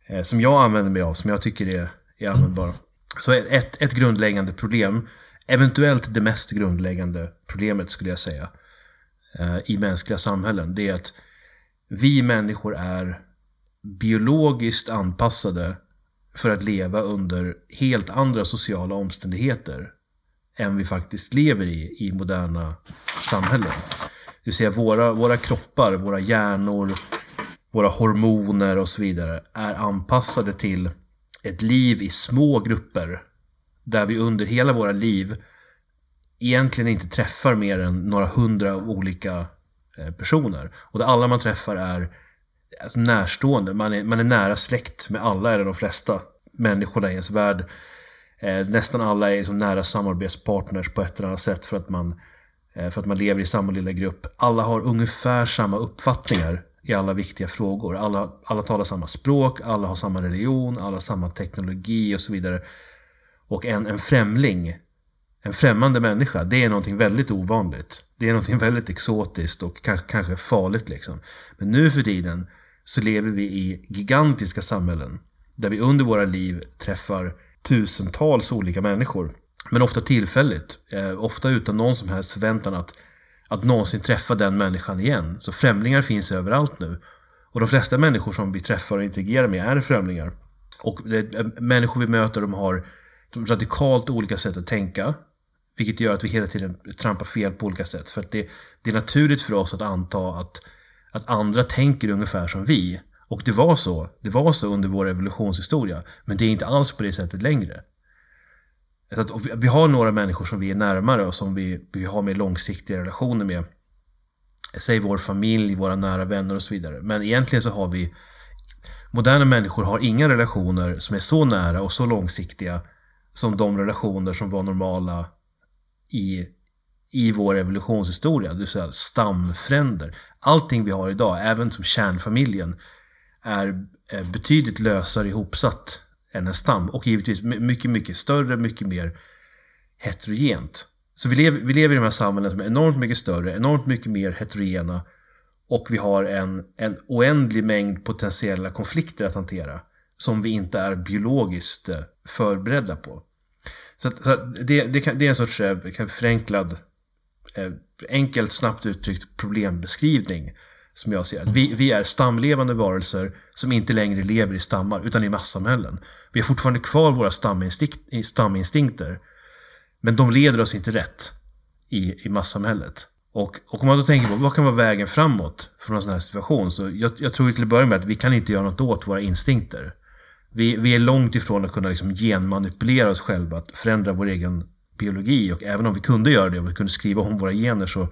eh, som jag använder mig av, som jag tycker är, är användbara. Så ett, ett grundläggande problem, eventuellt det mest grundläggande problemet skulle jag säga, eh, i mänskliga samhällen, det är att vi människor är biologiskt anpassade för att leva under helt andra sociala omständigheter än vi faktiskt lever i i moderna samhällen. Det vill säga våra, våra kroppar, våra hjärnor, våra hormoner och så vidare är anpassade till ett liv i små grupper. Där vi under hela våra liv egentligen inte träffar mer än några hundra olika eh, personer. Och det alla man träffar är alltså närstående. Man är, man är nära släkt med alla eller de flesta människorna i ens värld. Eh, nästan alla är liksom nära samarbetspartners på ett eller annat sätt för att man Eh, för att man lever i samma lilla grupp. Alla har ungefär samma uppfattningar i alla viktiga frågor. Alla, alla talar samma språk, alla har samma religion, alla har samma teknologi och så vidare. Och en, en främling, en främmande människa, det är någonting väldigt ovanligt. Det är någonting väldigt exotiskt och kanske, kanske farligt liksom. Men nu för tiden så lever vi i gigantiska samhällen. Där vi under våra liv träffar tusentals olika människor. Men ofta tillfälligt. Eh, ofta utan någon som helst förväntan att, att någonsin träffa den människan igen. Så främlingar finns överallt nu. Och de flesta människor som vi träffar och interagerar med är främlingar. Och det, eh, människor vi möter de har radikalt olika sätt att tänka. Vilket gör att vi hela tiden trampar fel på olika sätt. För att det, det är naturligt för oss att anta att, att andra tänker ungefär som vi. Och det var så. Det var så under vår evolutionshistoria. Men det är inte alls på det sättet längre. Att vi har några människor som vi är närmare och som vi, vi har mer långsiktiga relationer med. Säg vår familj, våra nära vänner och så vidare. Men egentligen så har vi Moderna människor har inga relationer som är så nära och så långsiktiga som de relationer som var normala i, i vår evolutionshistoria. Det vill säga stamfränder. Allting vi har idag, även som kärnfamiljen, är eh, betydligt lösare ihopsatt än en stam. Och givetvis mycket, mycket större, mycket mer heterogent. Så vi lever, vi lever i de här samhällen som är enormt mycket större, enormt mycket mer heterogena. Och vi har en, en oändlig mängd potentiella konflikter att hantera. Som vi inte är biologiskt eh, förberedda på. Så, så det, det, kan, det, är en sorts eh, förenklad, eh, Eh, enkelt, snabbt uttryckt problembeskrivning som jag ser vi, vi är stamlevande varelser som inte längre lever i stammar utan i massamhällen. Vi har fortfarande kvar våra staminstinkt, staminstinkter. Men de leder oss inte rätt i, i massamhället. Och, och om man då tänker på vad kan vara vägen framåt från en sån här situation. Så jag, jag tror till att börja med att vi kan inte göra något åt våra instinkter. Vi, vi är långt ifrån att kunna liksom genmanipulera oss själva, att förändra vår egen biologi. Och även om vi kunde göra det, och vi kunde skriva om våra gener så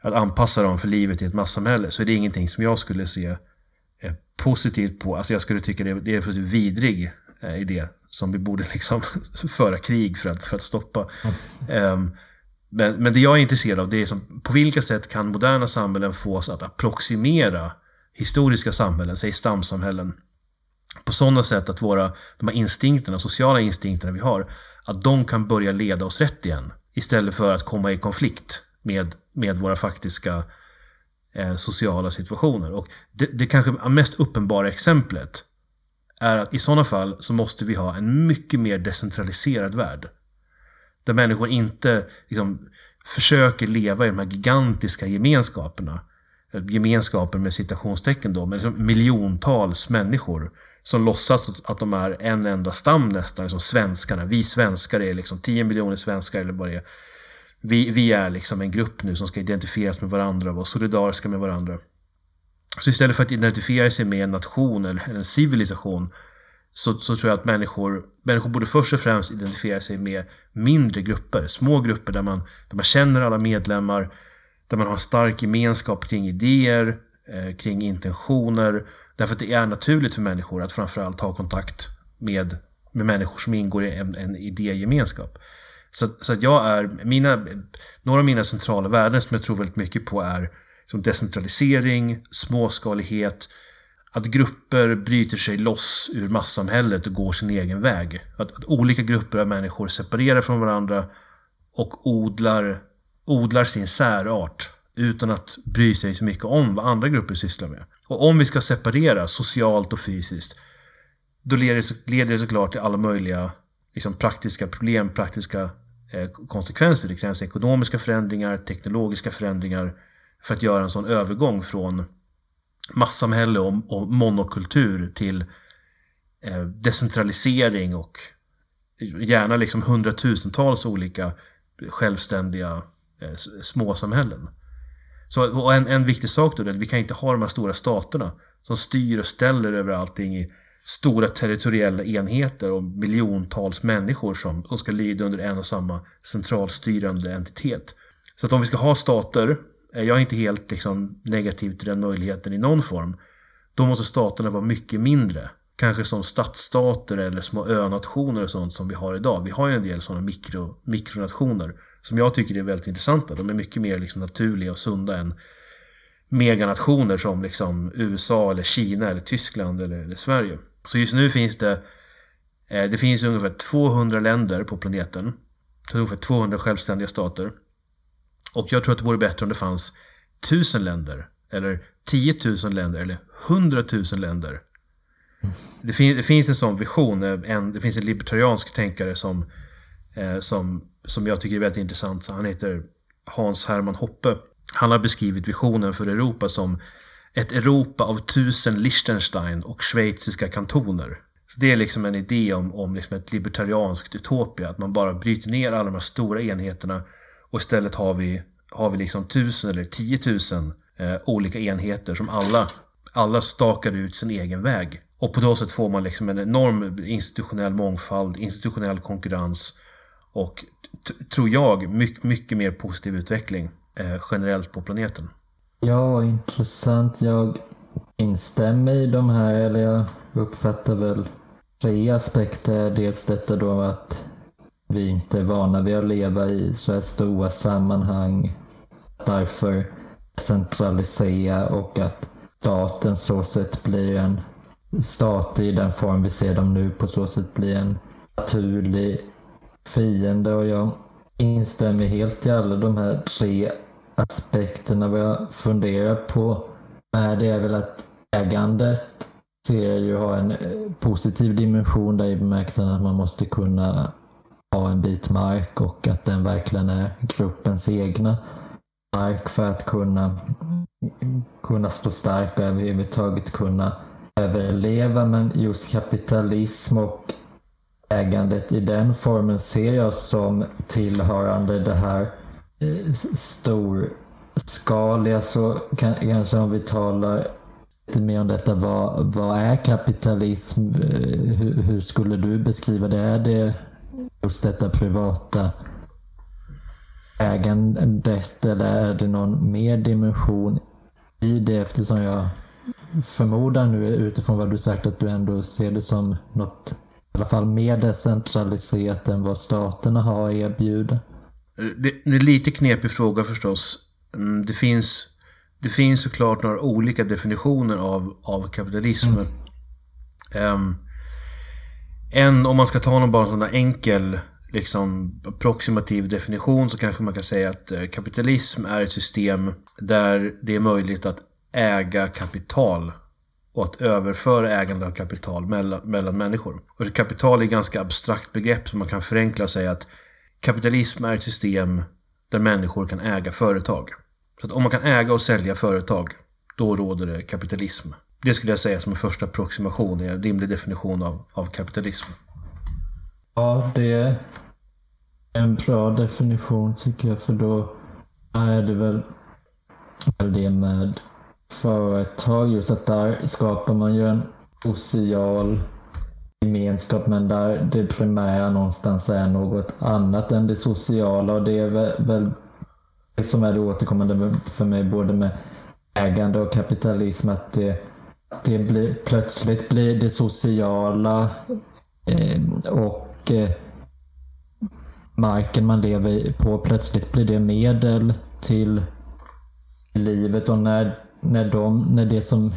att anpassa dem för livet i ett massamhälle så är det ingenting som jag skulle se eh, positivt på. Alltså jag skulle tycka det, det är en vidrig eh, idé som vi borde liksom föra krig för att, för att stoppa. Mm. Um, men, men det jag är intresserad av det är som, på vilka sätt kan moderna samhällen få oss att approximera historiska samhällen, säg stamsamhällen, på sådana sätt att våra, de här instinkterna, sociala instinkterna vi har, att de kan börja leda oss rätt igen. Istället för att komma i konflikt med, med våra faktiska eh, sociala situationer. Och det, det kanske mest uppenbara exemplet är att i sådana fall så måste vi ha en mycket mer decentraliserad värld. Där människor inte liksom, försöker leva i de här gigantiska gemenskaperna. Gemenskaper med citationstecken då, med liksom miljontals människor som låtsas att de är en enda stam nästan, som svenskarna. Vi svenskar är liksom 10 miljoner svenskar eller vad det är. Vi, vi är liksom en grupp nu som ska identifieras med varandra och vara solidariska med varandra. Så istället för att identifiera sig med en nation eller en civilisation så, så tror jag att människor, människor borde först och främst identifiera sig med mindre grupper, små grupper där man, där man känner alla medlemmar, där man har en stark gemenskap kring idéer, eh, kring intentioner. Därför att det är naturligt för människor att framförallt ha kontakt med, med människor som ingår i en, en idégemenskap. Så, så att jag är, mina, några av mina centrala värden som jag tror väldigt mycket på är som decentralisering, småskalighet, att grupper bryter sig loss ur massamhället och går sin egen väg. Att, att olika grupper av människor separerar från varandra och odlar, odlar sin särart utan att bry sig så mycket om vad andra grupper sysslar med. Och om vi ska separera socialt och fysiskt, då leder det, såklart till alla möjliga liksom, praktiska problem, praktiska Eh, konsekvenser. Det krävs ekonomiska förändringar, teknologiska förändringar för att göra en sån övergång från massamhälle och monokultur till eh, decentralisering och gärna liksom hundratusentals olika självständiga eh, småsamhällen. Så en, en viktig sak då är att vi kan inte ha de här stora staterna som styr och ställer över allting i stora territoriella enheter och miljontals människor som, som ska lyda under en och samma centralstyrande entitet. Så att om vi ska ha stater, eh, jag är inte helt liksom, negativ till den möjligheten i någon form, då måste staterna vara mycket mindre. Kanske som stadsstater eller små önationer och sånt som vi har idag. Vi har ju en del sådana mikro, mikronationer som jag tycker är väldigt intressanta. De är mycket mer liksom naturliga och sunda än meganationer som liksom USA eller Kina eller Tyskland eller, eller Sverige. Så just nu finns det eh, det finns ungefär 200 länder på planeten. Ungefär 200 självständiga stater. Och jag tror att det vore bättre om det fanns 1000 länder. Eller 10 000 länder. Eller 100 000 länder. Det, fin det finns en sån vision. Eh, en, det finns en libertariansk tänkare som, eh, som, som jag tycker är väldigt intressant. Så han heter Hans Hermann Hoppe. Han har beskrivit visionen för Europa som ett Europa av tusen Liechtenstein och schweiziska kantoner. Så det är liksom en idé om, om liksom ett libertarianskt utopia. Att man bara bryter ner alla de här stora enheterna och istället har vi, har vi liksom tusen eller tiotusen eh, olika enheter som alla, alla stakar ut sin egen väg. Och på det sättet får man liksom en enorm institutionell mångfald, institutionell konkurrens och tror jag mycket, mycket mer positiv utveckling eh, generellt på planeten. Ja, intressant. Jag instämmer i de här, eller jag uppfattar väl tre aspekter. Dels detta då att vi inte är vana vid att leva i så här stora sammanhang. Därför centralisera och att staten så sett blir en stat i den form vi ser dem nu på så sätt blir en naturlig fiende och jag instämmer helt i alla de här tre aspekterna. Vad jag funderar på är det är väl att ägandet ser jag ju ha en eh, positiv dimension där i bemärkelsen att man måste kunna ha en bit mark och att den verkligen är gruppens egna mark för att kunna, kunna stå stark och överhuvudtaget kunna överleva. Men just kapitalism och ägandet i den formen ser jag som tillhörande det här eh, storskaliga. Så kanske om vi talar lite mer om detta. Vad, vad är kapitalism? Eh, hur, hur skulle du beskriva det? Är det just detta privata ägandet eller är det någon mer dimension i det eftersom jag förmodar nu utifrån vad du sagt att du ändå ser det som något i alla fall mer decentraliserat än vad staterna har att erbjuda. Det, det är lite knepig fråga förstås. Mm, Det finns, det finns såklart några olika definitioner av, av kapitalism. Ehm, en, om man ska ta någon bara sån där enkel liksom, approximativ definition så kanske man kan säga att eh, kapitalism är ett system där det är möjligt att äga kapital och att överföra ägande av kapital mellan, mellan människor. Och kapital är ett ganska abstrakt begrepp som man kan förenkla och säga att kapitalism är ett system där människor kan äga företag. Så att om man kan äga och sälja företag, då råder det kapitalism. Det skulle jag säga som en första approximation, en rimlig definition av, av kapitalism. Ja, det är en bra definition tycker jag för då är det väl väl det med företag just att där skapar man ju en social gemenskap men där det primära någonstans är något annat än det sociala. Och det är väl, väl det som är det återkommande för mig både med ägande och kapitalism att det, det blir, plötsligt blir det sociala eh, och eh, marken man lever på plötsligt blir det medel till livet. Och när, när, de, när det som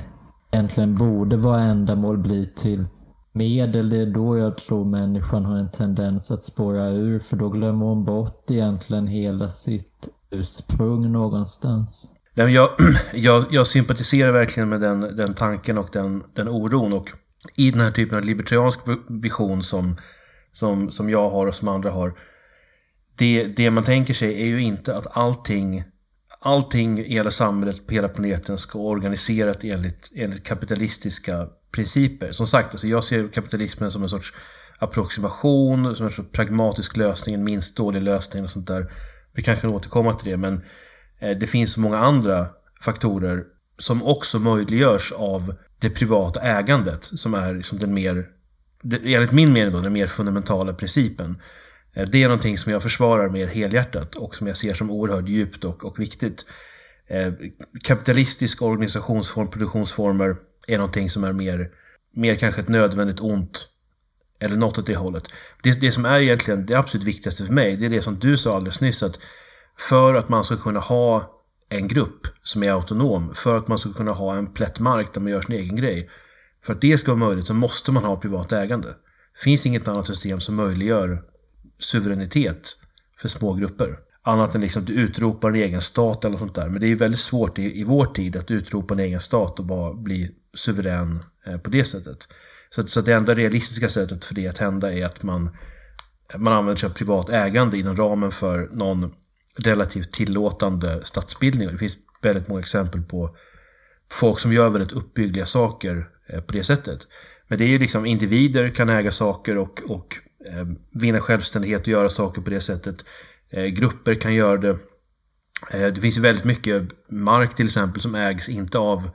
egentligen borde vara ändamål blir till medel, det är då jag tror människan har en tendens att spåra ur för då glömmer hon bort egentligen hela sitt ursprung någonstans. Nej, men jag, jag, jag sympatiserar verkligen med den, den tanken och den, den oron. Och i den här typen av libertariansk vision som, som, som jag har och som andra har. Det, det man tänker sig är ju inte att allting, allting i hela samhället på hela planeten ska vara organiserat enligt, enligt kapitalistiska principer. Som sagt, alltså jag ser kapitalismen som en sorts approximation, som en sorts pragmatisk lösning, en minst dålig lösning och sånt där. Vi kanske kan återkomma till det, men eh, Det finns så många andra faktorer som också möjliggörs av det privata ägandet som är liksom den mer, enligt min mening då, den mer fundamentala principen. Eh, det är någonting som jag försvarar mer helhjärtat och som jag ser som oerhört djupt och, och viktigt. Eh, kapitalistisk organisationsform, produktionsformer är någonting som är mer, mer kanske ett nödvändigt ont Eller något åt det hållet. Det, det som är egentligen det absolut viktigaste för mig, det är det som du sa alldeles nyss. att För att man ska kunna ha en grupp som är autonom, för att man ska kunna ha en plätt mark där man gör sin egen grej. För att det ska vara möjligt så måste man ha privat ägande. Det finns inget annat system som möjliggör suveränitet för små grupper. Annat än liksom att du utropar en egen stat eller sånt där. Men det är ju väldigt svårt i, i vår tid att utropa en egen stat och bara bli suverän eh, på det sättet. Så, så det enda realistiska sättet för det att hända är att man, man använder sig av privat ägande inom ramen för någon relativt tillåtande statsbildning. Det finns väldigt många exempel på folk som gör väldigt uppbyggliga saker eh, på det sättet. Men det är ju liksom individer kan äga saker och, och Eh, vinna självständighet och göra saker på det sättet. Eh, grupper kan göra det. Eh, det finns väldigt mycket mark till exempel som ägs inte av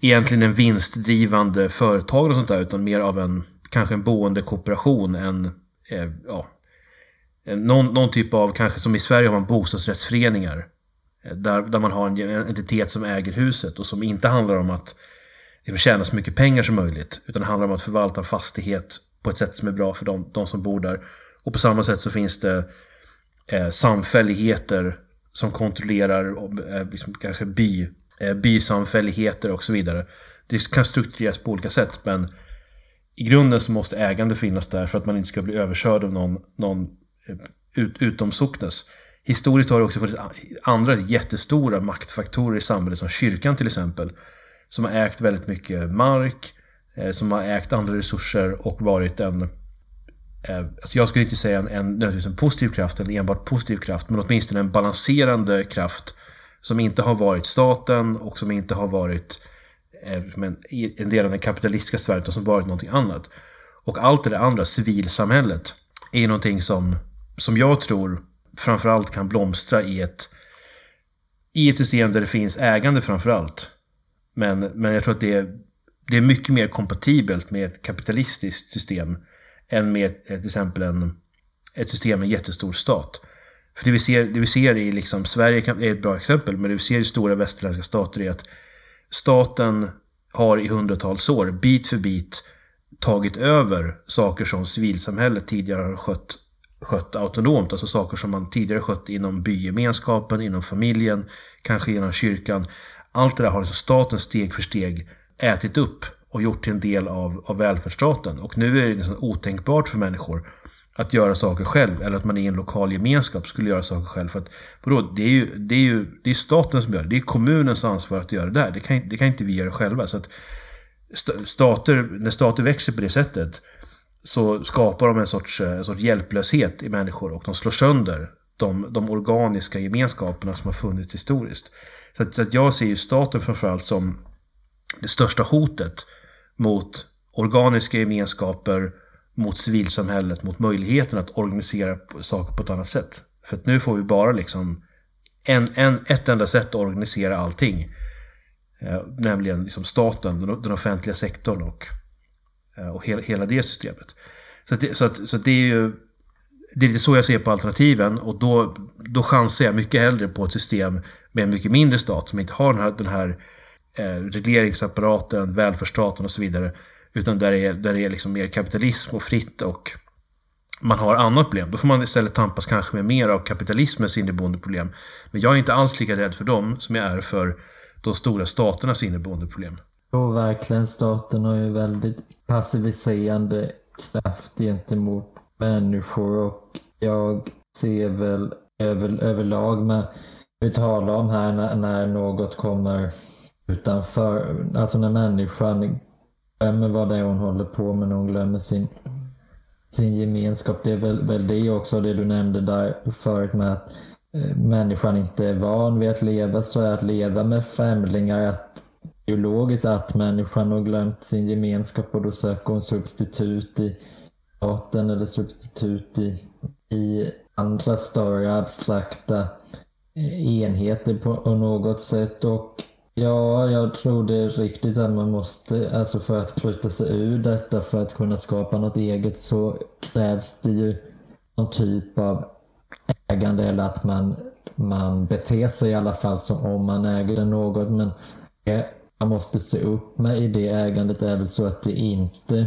egentligen en vinstdrivande företag och sånt där utan mer av en kanske en boendekooperation än eh, ja, eh, någon, någon typ av, kanske som i Sverige har man bostadsrättsföreningar. Eh, där, där man har en entitet som äger huset och som inte handlar om att liksom, tjäna så mycket pengar som möjligt. Utan det handlar om att förvalta en fastighet på ett sätt som är bra för de, de som bor där. Och på samma sätt så finns det eh, samfälligheter som kontrollerar eh, liksom, kanske by, eh, bysamfälligheter och så vidare. Det kan struktureras på olika sätt men i grunden så måste ägande finnas där för att man inte ska bli överkörd av någon, någon eh, ut, utomsocknes. Historiskt har det också funnits andra jättestora maktfaktorer i samhället som kyrkan till exempel. Som har ägt väldigt mycket mark, eh, Eh, som har ägt andra resurser och varit en eh, Alltså jag skulle inte säga en, en, en positiv kraft, en enbart positiv kraft, men åtminstone en balanserande kraft som inte har varit staten och som inte har varit eh, men, en del av den kapitalistiska sfären utan som varit någonting annat. Och allt det andra, civilsamhället, är någonting som, som jag tror framförallt kan blomstra i ett, i ett system där det finns ägande framförallt. Men, men jag tror att det är, det är mycket mer kompatibelt med ett kapitalistiskt system än med till exempel en, ett system med en jättestor stat. För det vi ser, det vi ser i liksom, Sverige är ett bra exempel, men det vi ser i stora västerländska stater är att staten har i hundratals år, bit för bit, tagit över saker som civilsamhället tidigare har skött, skött autonomt. Alltså saker som man tidigare skött inom bygemenskapen, inom familjen, kanske inom kyrkan. Allt det där har alltså staten steg för steg ätit upp och gjort till en del av, av välfärdsstaten. Och nu är det liksom otänkbart för människor att göra saker själv eller att man i en lokal gemenskap skulle göra saker själv. För att, vadå, det är ju, det är ju det är staten som gör det. Det är kommunens ansvar att göra det där. Det kan, det kan inte vi göra själva. Så att stater, när stater växer på det sättet så skapar de en sorts, en sorts hjälplöshet i människor och de slår sönder de, de organiska gemenskaperna som har funnits historiskt. Så att, så att jag ser ju staten framförallt som det största hotet mot organiska gemenskaper, mot civilsamhället, mot möjligheten att organisera saker på ett annat sätt. För att nu får vi bara liksom en, en, ett enda sätt att organisera allting. Eh, nämligen liksom staten, den, den offentliga sektorn och, eh, och hela, hela det systemet. Så, det, så, att, så det är ju det är lite så jag ser på alternativen och då, då chansar jag mycket hellre på ett system med en mycket mindre stat som inte har den här, den här eh, regleringsapparaten, välfärdsstaten och så vidare. Utan där det är, där det är liksom mer kapitalism och fritt och man har annat problem. Då får man istället tampas kanske med mer av kapitalismens inneboende problem. Men jag är inte alls lika rädd för dem som jag är för de stora staternas inneboende problem. Jo, verkligen. Staten har ju väldigt passiviserande kraft gentemot människor och jag ser väl över, överlag med vi talar om här när, när något kommer utanför, alltså när människan glömmer vad det är hon håller på med, när hon glömmer sin, sin gemenskap. Det är väl, väl det också, det du nämnde där förut med att eh, människan inte är van vid att leva så är att leva med främlingar att biologiskt att människan har glömt sin gemenskap och då söker hon substitut i staten eller substitut i, i andra större abstrakta eh, enheter på något sätt. Och Ja, jag tror det är riktigt att man måste, alltså för att bryta sig ur detta, för att kunna skapa något eget så krävs det ju någon typ av ägande eller att man, man beter sig i alla fall som om man äger något. Men det man måste se upp med i det ägandet är väl så att det inte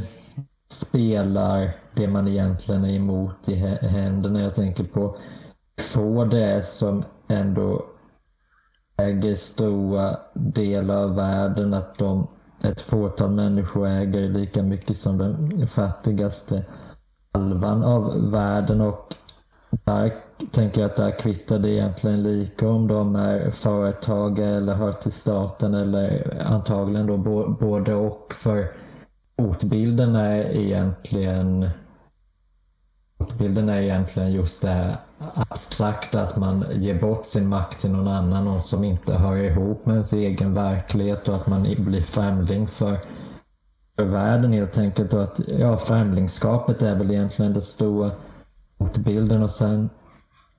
spelar det man egentligen är emot i händerna. Jag tänker på få det som ändå äger stora delar av världen, att de, ett fåtal människor äger lika mycket som den fattigaste halvan av världen och där tänker jag att där kvittar det egentligen lika om de är företagare eller hör till staten eller antagligen då både och. För hotbilden är egentligen hotbilden är egentligen just det här abstrakt att man ger bort sin makt till någon annan, någon som inte hör ihop med ens egen verklighet och att man blir främling för, för världen helt enkelt. Och att ja, främlingskapet är väl egentligen det stora hotbilden och sen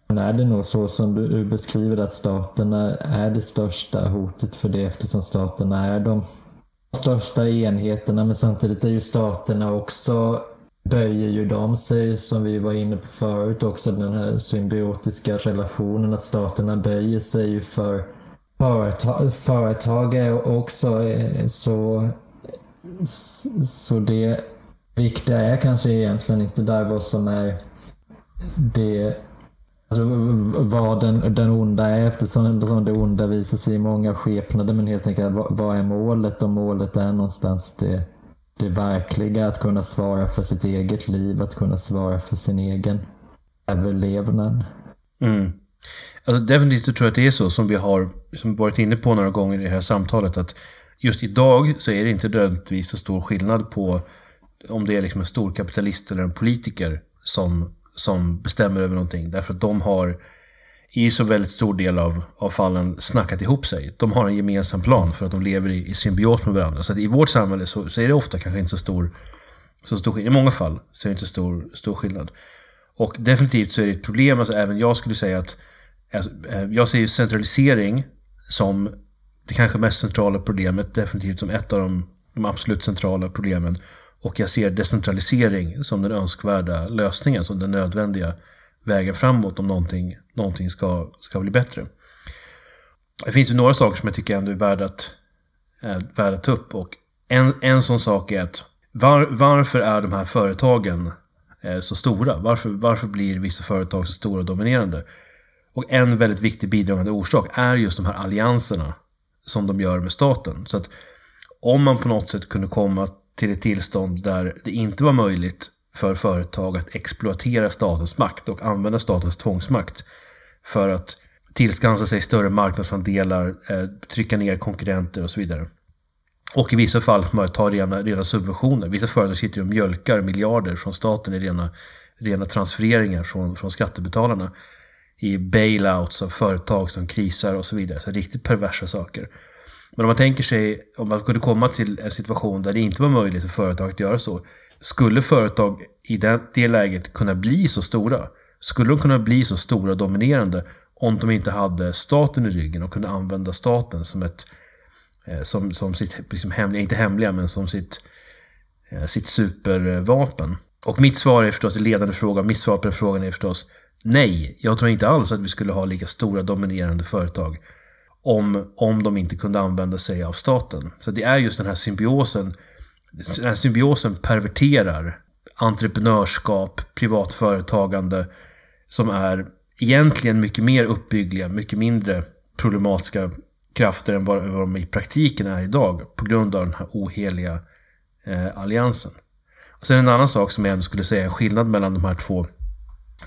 är det nog så som du beskriver att staterna är det största hotet för det eftersom staterna är de största enheterna men samtidigt är ju staterna också böjer ju de sig, som vi var inne på förut också, den här symbiotiska relationen, att staterna böjer sig ju för företag, också eh, så, så det viktiga är kanske egentligen inte där vad som är det Alltså, vad den, den onda är eftersom det onda visar sig i många skepnader. Men helt enkelt vad är målet? Och målet är någonstans det, det verkliga. Att kunna svara för sitt eget liv. Att kunna svara för sin egen överlevnad. Mm. Alltså definitivt tror jag att det är så som vi har som varit inne på några gånger i det här samtalet. Att just idag så är det inte nödvändigtvis så stor skillnad på om det är liksom en storkapitalist eller en politiker som som bestämmer över någonting. Därför att de har i så väldigt stor del av, av fallen snackat ihop sig. De har en gemensam plan för att de lever i, i symbios med varandra. Så att i vårt samhälle så, så, är det ofta kanske inte så stor, så stor skillnad. I många fall så är det inte stor, stor skillnad. Och definitivt så är det ett problem, alltså även jag skulle säga att alltså, eh, jag ser ju centralisering som det kanske mest centrala problemet, definitivt som ett av de, de absolut centrala problemen. Och jag ser decentralisering som den önskvärda lösningen, som den nödvändiga vägen framåt om någonting, någonting ska, ska bli bättre. Det finns ju några saker som jag tycker ändå är värda att, är värda att ta upp. Och en, en sån sak är att var, varför är de här företagen eh, så stora? Varför, varför blir vissa företag så stora och dominerande? Och en väldigt viktig bidragande orsak är just de här allianserna som de gör med staten. Så att om man på något sätt kunde komma till ett tillstånd där det inte var möjligt för företag att exploatera statens makt och använda statens tvångsmakt för att tillskansa sig större marknadsandelar, eh, trycka ner konkurrenter och så vidare. Och i vissa fall man ta rena, rena subventioner. Vissa företag sitter och mjölkar miljarder från staten i rena, rena transfereringar från, från skattebetalarna. I bailouts av företag som krisar och så vidare. Så riktigt perversa saker. Men om man tänker sig, om man kunde komma till en situation där det inte var möjligt för företag att göra så. Skulle företag i det, det läget kunna bli så stora? Skulle de kunna bli så stora och dominerande om de inte hade staten i ryggen och kunde använda staten som ett eh, som, som sitt, liksom hemliga, inte hemliga, men som sitt, eh, sitt supervapen. Och mitt svar är förstås, ledande fråga, mitt svar på den frågan är förstås nej. Jag tror inte alls att vi skulle ha lika stora dominerande företag om, om de inte kunde använda sig av staten. Så det är just den här symbiosen. Den här symbiosen perverterar entreprenörskap, privat företagande som är egentligen mycket mer uppbyggliga, mycket mindre problematiska krafter än vad, de i praktiken är idag på grund av den här oheliga eh, alliansen. Och sen en annan sak som jag ändå skulle säga är en skillnad mellan de här två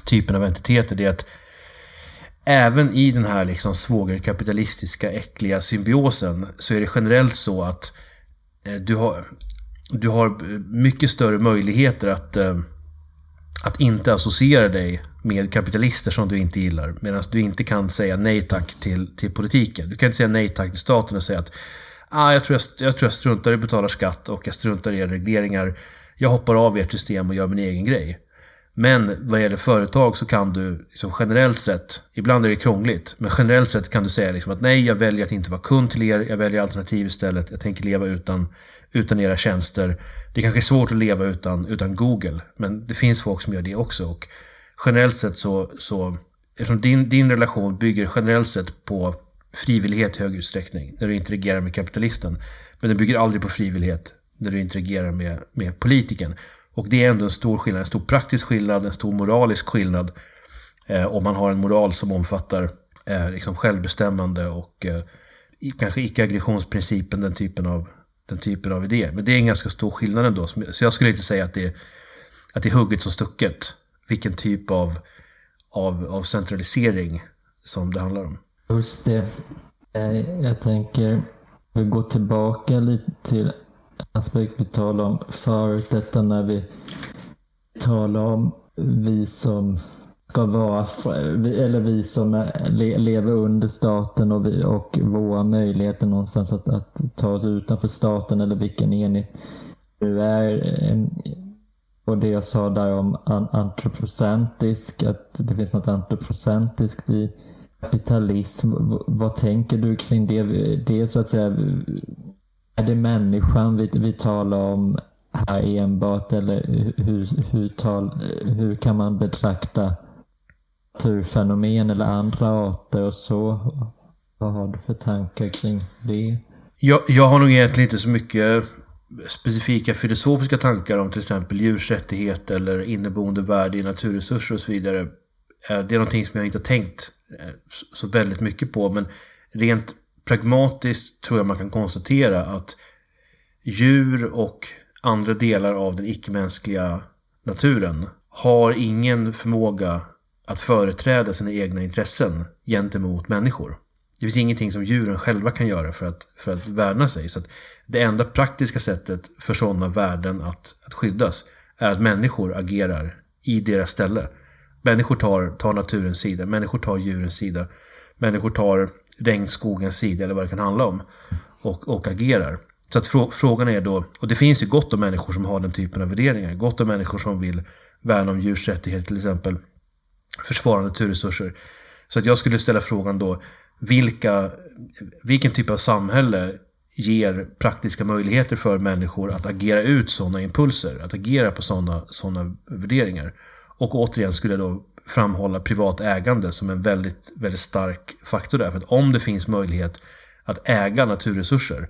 typerna av entiteter det är att även i den här liksom svågerkapitalistiska äckliga symbiosen så är det generellt så att eh, du, har, du har eh, mycket större möjligheter att, eh, att inte associera dig med kapitalister som du inte gillar. Medan du inte kan säga nej tack till, till politiken. Du kan inte säga nej tack till staten och säga att ah, jag, tror jag, jag tror jag struntar i att betala skatt och jag struntar i era regleringar. Jag hoppar av ert system och gör min egen grej. Men vad gäller företag så kan du liksom generellt sett, ibland är det krångligt, men generellt sett kan du säga liksom att nej, jag väljer att inte vara kund till er, jag väljer alternativ istället, jag tänker leva utan, utan era tjänster. Det kanske är svårt att leva utan, utan Google, men det finns folk som gör det också. Och generellt sett så, så eftersom din, din relation bygger generellt sett på frivillighet i hög utsträckning, när du interagerar med kapitalisten, men den bygger aldrig på frivillighet när du interagerar med, med politiken. Och det är ändå en stor skillnad, en stor praktisk skillnad, en stor moralisk skillnad. Eh, om man har en moral som omfattar eh, liksom självbestämmande och eh, kanske icke-aggressionsprincipen, den typen av den typen av idéer. Men det är en ganska stor skillnad ändå. Så jag skulle inte säga att det är, att det är hugget som stucket. Vilken typ av, av, av centralisering som det handlar om. Just det. Eh, jag tänker, vi går tillbaka lite till aspekt vi talade om förut. Detta när vi talar om vi som ska vara, eller vi som lever under staten och, vi, och våra möjligheter någonstans att, att ta oss utanför staten eller vilken enhet du är. Eh, och det jag sa där om antropocentrisk, att det finns något antropocentiskt i kapitalism. Vad tänker du kring det? Det är så att säga, är det människan vi, vi talar om här enbart eller hur, hur, tal, hur kan man betrakta naturfenomen eller andra arter och så. Vad har du för tankar kring det? Jag, jag har nog egentligen inte så mycket specifika filosofiska tankar om till exempel djurs rättighet eller inneboende värde i naturresurser och så vidare. Eh, det är någonting som jag inte har tänkt eh, så väldigt mycket på. Men rent pragmatiskt tror jag man kan konstatera att djur och andra delar av den icke-mänskliga naturen har ingen förmåga att företräda sina egna intressen gentemot människor. Det finns ingenting som djuren själva kan göra för att, för att värna sig. Så det enda praktiska sättet för sådana värden att, att skyddas är att människor agerar i deras ställe. Människor tar, tar naturens sida, människor tar djurens sida, människor tar regnskogens sida eller vad det kan handla om och, och agerar. Så att frågan är då, och det finns ju gott om människor som har den typen av värderingar, gott om människor som vill värna om djurs rättigheter till exempel försvara naturresurser. Så att jag skulle ställa frågan då, vilka, vilken typ av samhälle ger praktiska möjligheter för människor att agera ut sådana impulser, att agera på sådana, såna värderingar. Och återigen skulle jag då framhålla privat ägande som en väldigt, väldigt stark faktor där. För att om det finns möjlighet att äga naturresurser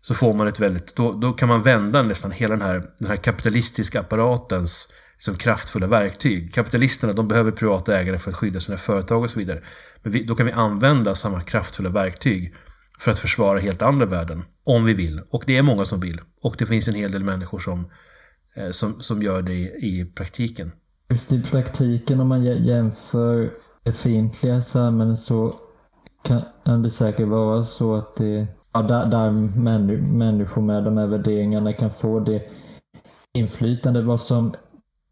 så får man ett väldigt, då, då kan man vända nästan hela den här, den här kapitalistiska apparatens liksom kraftfulla verktyg. Kapitalisterna de behöver privata ägare för att skydda sina företag och så vidare. Men vi, då kan vi använda samma kraftfulla verktyg för att försvara helt andra värden. Om vi vill. Och det är många som vill. Och det finns en hel del människor som, eh, som, som gör det i, i praktiken. Just i praktiken om man jämför befintliga samhällen så kan det säkert vara så att det ja, där, där människor med de här värderingarna kan få det inflytande. Vad som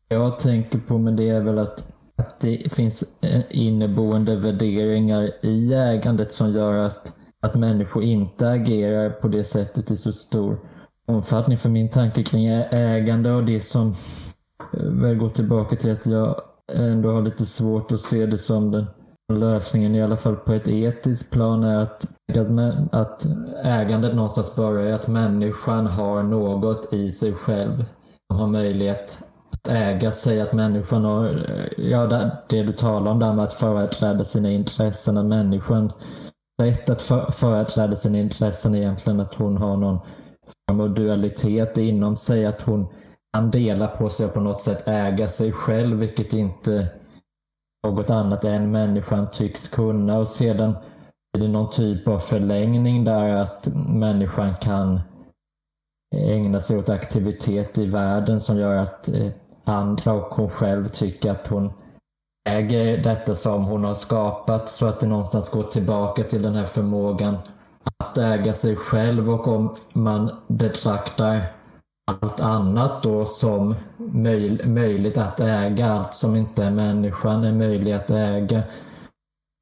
jag tänker på med det är väl att, att det finns eh, inneboende värderingar i ägandet som gör att, att människor inte agerar på det sättet i så stor omfattning. För min tanke kring ägande och det som eh, väl går tillbaka till att jag ändå har lite svårt att se det som den lösningen, i alla fall på ett etiskt plan, är att, att ägandet någonstans börjar i att människan har något i sig själv. som har möjlighet äga sig, att människan har, eh, ja det du talar om där med att företräda sina intressen, att människan rätt att för, företräda sina intressen egentligen att hon har någon form av dualitet inom sig, att hon kan dela på sig och på något sätt äga sig själv, vilket inte något annat än människan tycks kunna. Och sedan är det någon typ av förlängning där att människan kan ägna sig åt aktivitet i världen som gör att eh, andra och hon själv tycker att hon äger detta som hon har skapat så att det någonstans går tillbaka till den här förmågan att äga sig själv och om man betraktar allt annat då som möj möjligt att äga, allt som inte är människan är möjligt att äga.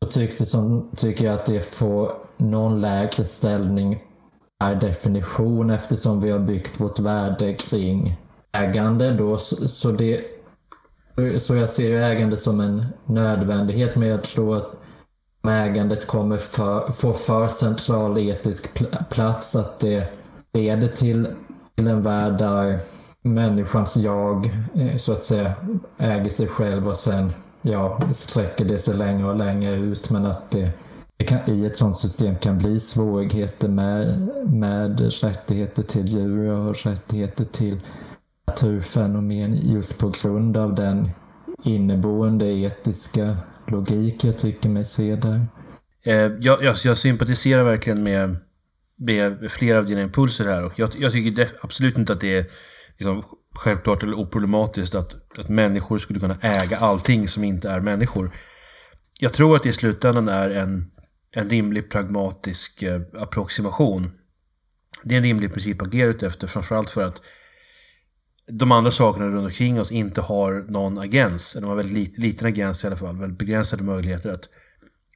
Så tycks det som, tycker jag att det får någon lägre ställning per definition eftersom vi har byggt vårt värde kring ägande då. Så, det, så jag ser ägande som en nödvändighet men jag tror att ägandet kommer för, få för central etisk plats att det leder till, till en värld där människans jag eh, så att säga äger sig själv och sen ja, sträcker det sig längre och längre ut men att det, det kan, i ett sådant system kan bli svårigheter med, med rättigheter till djur och rättigheter till naturfenomen just på grund av den inneboende etiska logik jag tycker mig se där. Eh, jag, jag, jag sympatiserar verkligen med, med flera av dina impulser här och jag, jag tycker absolut inte att det är liksom, självklart eller oproblematiskt att, att människor skulle kunna äga allting som inte är människor. Jag tror att det i slutändan är en, en rimlig pragmatisk eh, approximation. Det är en rimlig princip att agera efter, framförallt för att de andra sakerna runt omkring oss inte har någon agens, eller de har väldigt lit, liten agens i alla fall, väldigt begränsade möjligheter att,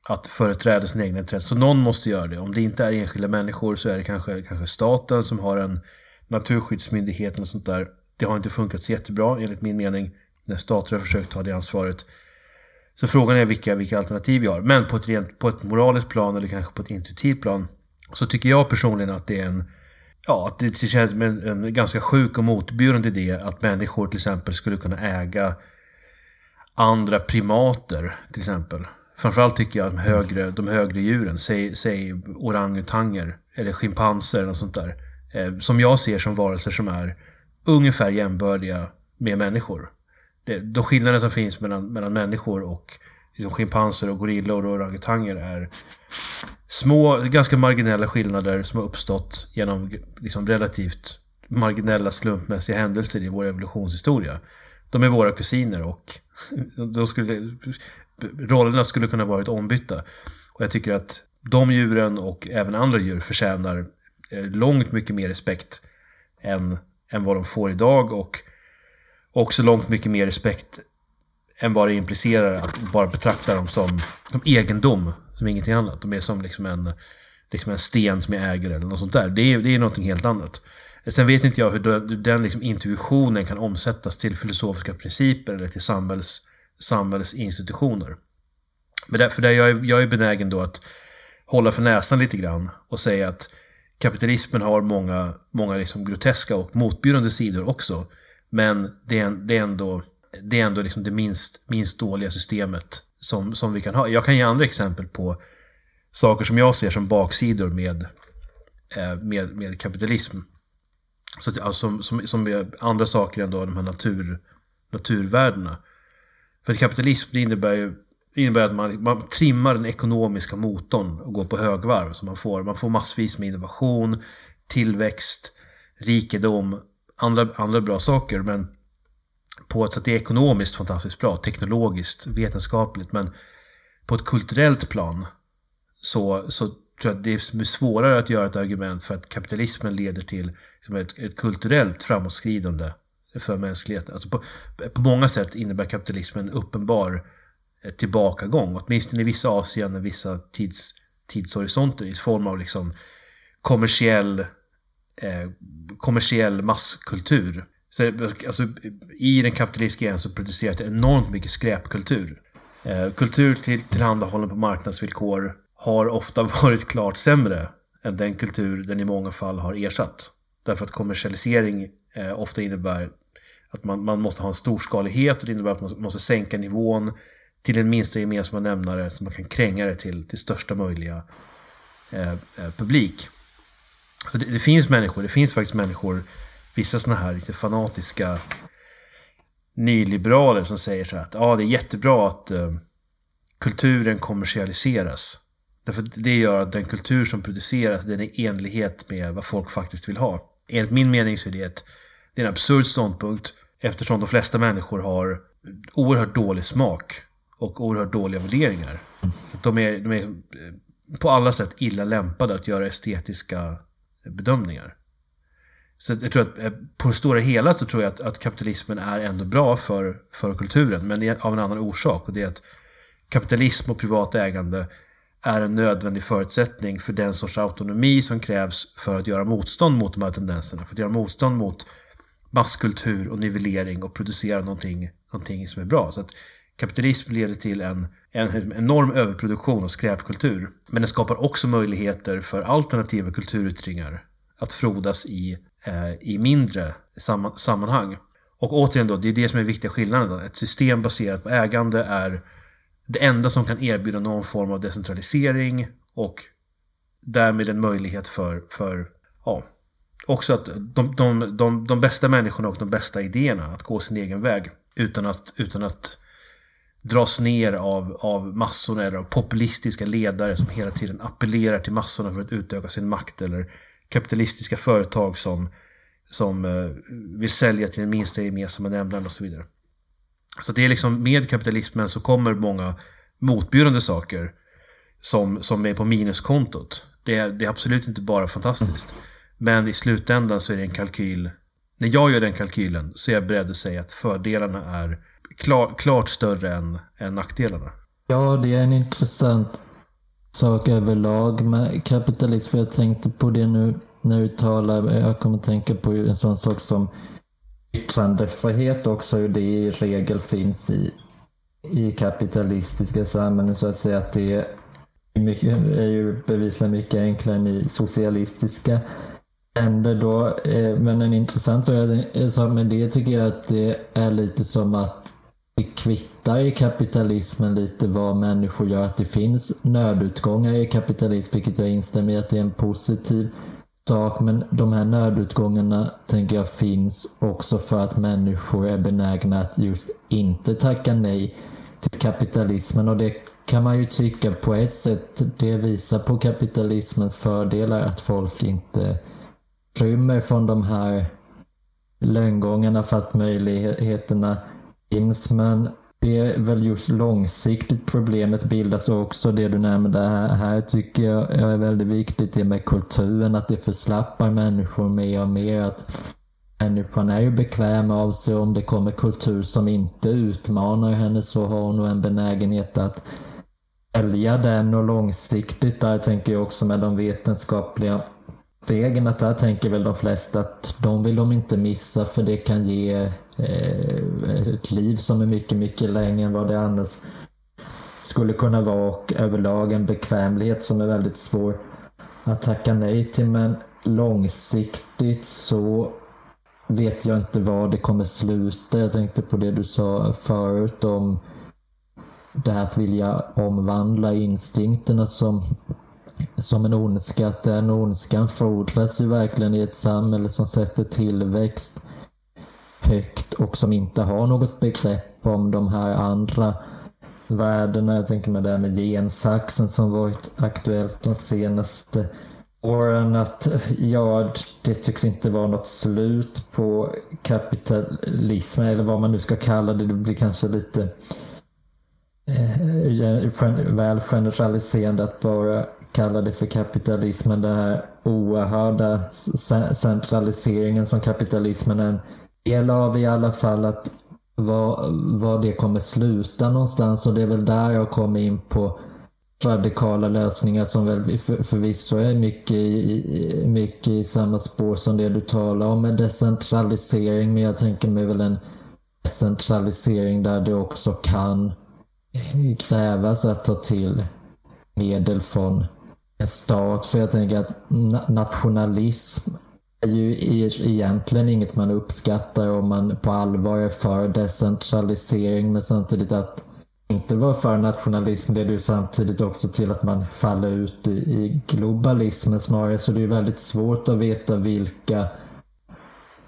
att företräda sina egna intressen. Så någon måste göra det. Om det inte är enskilda människor så är det kanske, kanske staten som har en naturskyddsmyndighet och sånt där. Det har inte funkat så jättebra enligt min mening när stater har försökt ta det ansvaret. Så frågan är vilka, vilka alternativ vi har. Men på ett, rent, på ett moraliskt plan eller kanske på ett intuitivt plan så tycker jag personligen att det är en Ja, det känns som en, en ganska sjuk och motbjudande idé att människor till exempel skulle kunna äga andra primater till exempel. Framförallt tycker jag de högre, de högre djuren, säg, säg orangutanger eller schimpanser och sånt där. Eh, som jag ser som varelser som är ungefär jämbördiga med människor. Det, de skillnader som finns mellan, mellan människor och liksom schimpanser och gorillor och orangutanger är små, ganska marginella skillnader som har uppstått genom liksom relativt marginella slumpmässiga händelser i vår evolutionshistoria. De är våra kusiner och de skulle, rollerna skulle kunna varit ombytta. Och jag tycker att de djuren och även andra djur förtjänar eh, långt mycket mer respekt än, än vad de får idag och också långt mycket mer respekt än vad det implicerar att bara betrakta dem som, som egendom, som ingenting annat. De är som liksom en, liksom en sten som jag äger eller något sånt där. Det är, det är någonting helt annat. Sen vet inte jag hur den, den liksom intuitionen kan omsättas till filosofiska principer eller till samhälls, samhällsinstitutioner. Men därför där jag, är, jag är benägen då att hålla för näsan lite grann och säga att kapitalismen har många, många liksom groteska och motbjudande sidor också. Men det är, det är ändå det är ändå liksom det minst, minst dåliga systemet som, som vi kan ha. Jag kan ge andra exempel på saker som jag ser som baksidor med, eh, med, med kapitalism. Så att, alltså, som, som, som andra saker än då de här natur, naturvärdena. För att kapitalism det innebär ju det innebär att man, man trimmar den ekonomiska motorn och går på högvarv. Så man får, man får massvis med innovation, tillväxt, rikedom, andra, andra bra saker. Men på ett sätt det är ekonomiskt fantastiskt bra, teknologiskt, vetenskapligt, men på ett kulturellt plan så, så tror jag att det är svårare att göra ett argument för att kapitalismen leder till liksom ett, ett kulturellt framåtskridande för mänskligheten. Alltså på, på många sätt innebär kapitalismen en uppenbar eh, tillbakagång, åtminstone i vissa avseenden, vissa tids, tidshorisonter i form av liksom kommersiell, eh, kommersiell masskultur så, alltså, I den kapitalistiska eran så produceras det enormt mycket skräpkultur. Eh, kultur till, tillhandahållen på marknadsvillkor har ofta varit klart sämre än den kultur den i många fall har ersatt. Därför att kommersialisering eh, ofta innebär att man, man måste ha en storskalighet och det innebär att man måste sänka nivån till den minsta gemensamma nämnare så man kan kränga det till, till största möjliga eh, eh publik. Så det, det, finns människor, det finns faktiskt människor vissa sådana här lite fanatiska nyliberaler som säger så här att ja, det är jättebra att eh, kulturen kommersialiseras. Därför det gör att den kultur som produceras den är i enlighet med vad folk faktiskt vill ha. Enligt min mening så är det, ett, det är en absurd ståndpunkt eftersom de flesta människor har oerhört dålig smak och oerhört dåliga värderingar. Så de är, de är eh, på alla sätt illa lämpade att göra estetiska bedömningar. Så jag tror att eh, på det stora hela så tror jag att, att kapitalismen är ändå bra för, för kulturen. Men av en annan orsak. Och det är att kapitalism och privat ägande är en nödvändig förutsättning för den sorts autonomi som krävs för att göra motstånd mot de här tendenserna. För att göra motstånd mot masskultur och nivellering och producera någonting, någonting som är bra. Så att kapitalism leder till en, en enorm överproduktion och skräpkultur. Men den skapar också möjligheter för alternativa kulturyttringar att frodas i Eh, i mindre sammanhang. Och återigen då, det är det som är viktiga skillnaden. Ett system baserat på ägande är det enda som kan erbjuda någon form av decentralisering och därmed en möjlighet för, för ja, också att de, de, de, de bästa människorna och de bästa idéerna, att gå sin egen väg utan att, utan att dras ner av, av massorna eller av populistiska ledare som hela tiden appellerar till massorna för att utöka sin makt eller kapitalistiska företag som, som eh, vill sälja till den minsta gemensamma nämnaren och så vidare. Så det är liksom med kapitalismen så kommer många motbjudande saker som, som är på minuskontot. Det är, det är absolut inte bara fantastiskt. Men i slutändan så är det en kalkyl. När jag gör den kalkylen så är jag beredd att säga att fördelarna är klar, klart större än, än nackdelarna. Ja, det är en intressant sak överlag med kapitalism. För jag tänkte på det nu när du talar. Jag kommer att tänka på en sån sak som yttrandefrihet också. Hur det i regel finns i, i kapitalistiska samhällen. Så att säga att det är, mycket, är ju bevisligen mycket enklare än i socialistiska länder då. Eh, men en intressant sak med det tycker jag att det är lite som att det kvittar i kapitalismen lite vad människor gör. Att det finns nödutgångar i kapitalism, vilket jag instämmer i att det är en positiv sak. Men de här nödutgångarna tänker jag finns också för att människor är benägna att just inte tacka nej till kapitalismen. Och det kan man ju tycka på ett sätt, det visar på kapitalismens fördelar att folk inte rymmer från de här lönngångarna fast möjligheterna finns. Men det är väl just långsiktigt problemet bildas också. Det du nämnde här, här tycker jag är väldigt viktigt. Det med kulturen, att det förslappar människor mer och mer. Att människan är ju bekväm av sig. Om det kommer kultur som inte utmanar henne så har hon nog en benägenhet att välja den och långsiktigt där tänker jag också med de vetenskapliga stegen att där tänker väl de flesta att de vill de inte missa för det kan ge Eh, ett liv som är mycket, mycket längre än vad det annars skulle kunna vara och överlag en bekvämlighet som är väldigt svår att tacka nej till. Men långsiktigt så vet jag inte var det kommer sluta. Jag tänkte på det du sa förut om det här att vilja omvandla instinkterna som som en ondska. Att den ondskan frodas ju verkligen i ett samhälle som sätter tillväxt högt och som inte har något begrepp om de här andra värdena. Jag tänker med det här med gensaxen som varit aktuellt de senaste åren. Att ja, det tycks inte vara något slut på kapitalismen eller vad man nu ska kalla det. Det blir kanske lite eh, väl generaliserande att bara kalla det för kapitalismen, den här oerhörda centraliseringen som kapitalismen är en del av i alla fall. att var, det kommer sluta någonstans och det är väl där jag kommer in på radikala lösningar som väl för, förvisso är mycket i, mycket i samma spår som det du talar om med decentralisering. Men jag tänker mig väl en decentralisering där det också kan eh, krävas att ta till medel från en stat. För jag tänker att nationalism är ju egentligen inget man uppskattar om man på allvar är för decentralisering. Men samtidigt att inte vara för nationalism leder ju samtidigt också till att man faller ut i, i globalismen snarare. Så det är väldigt svårt att veta vilka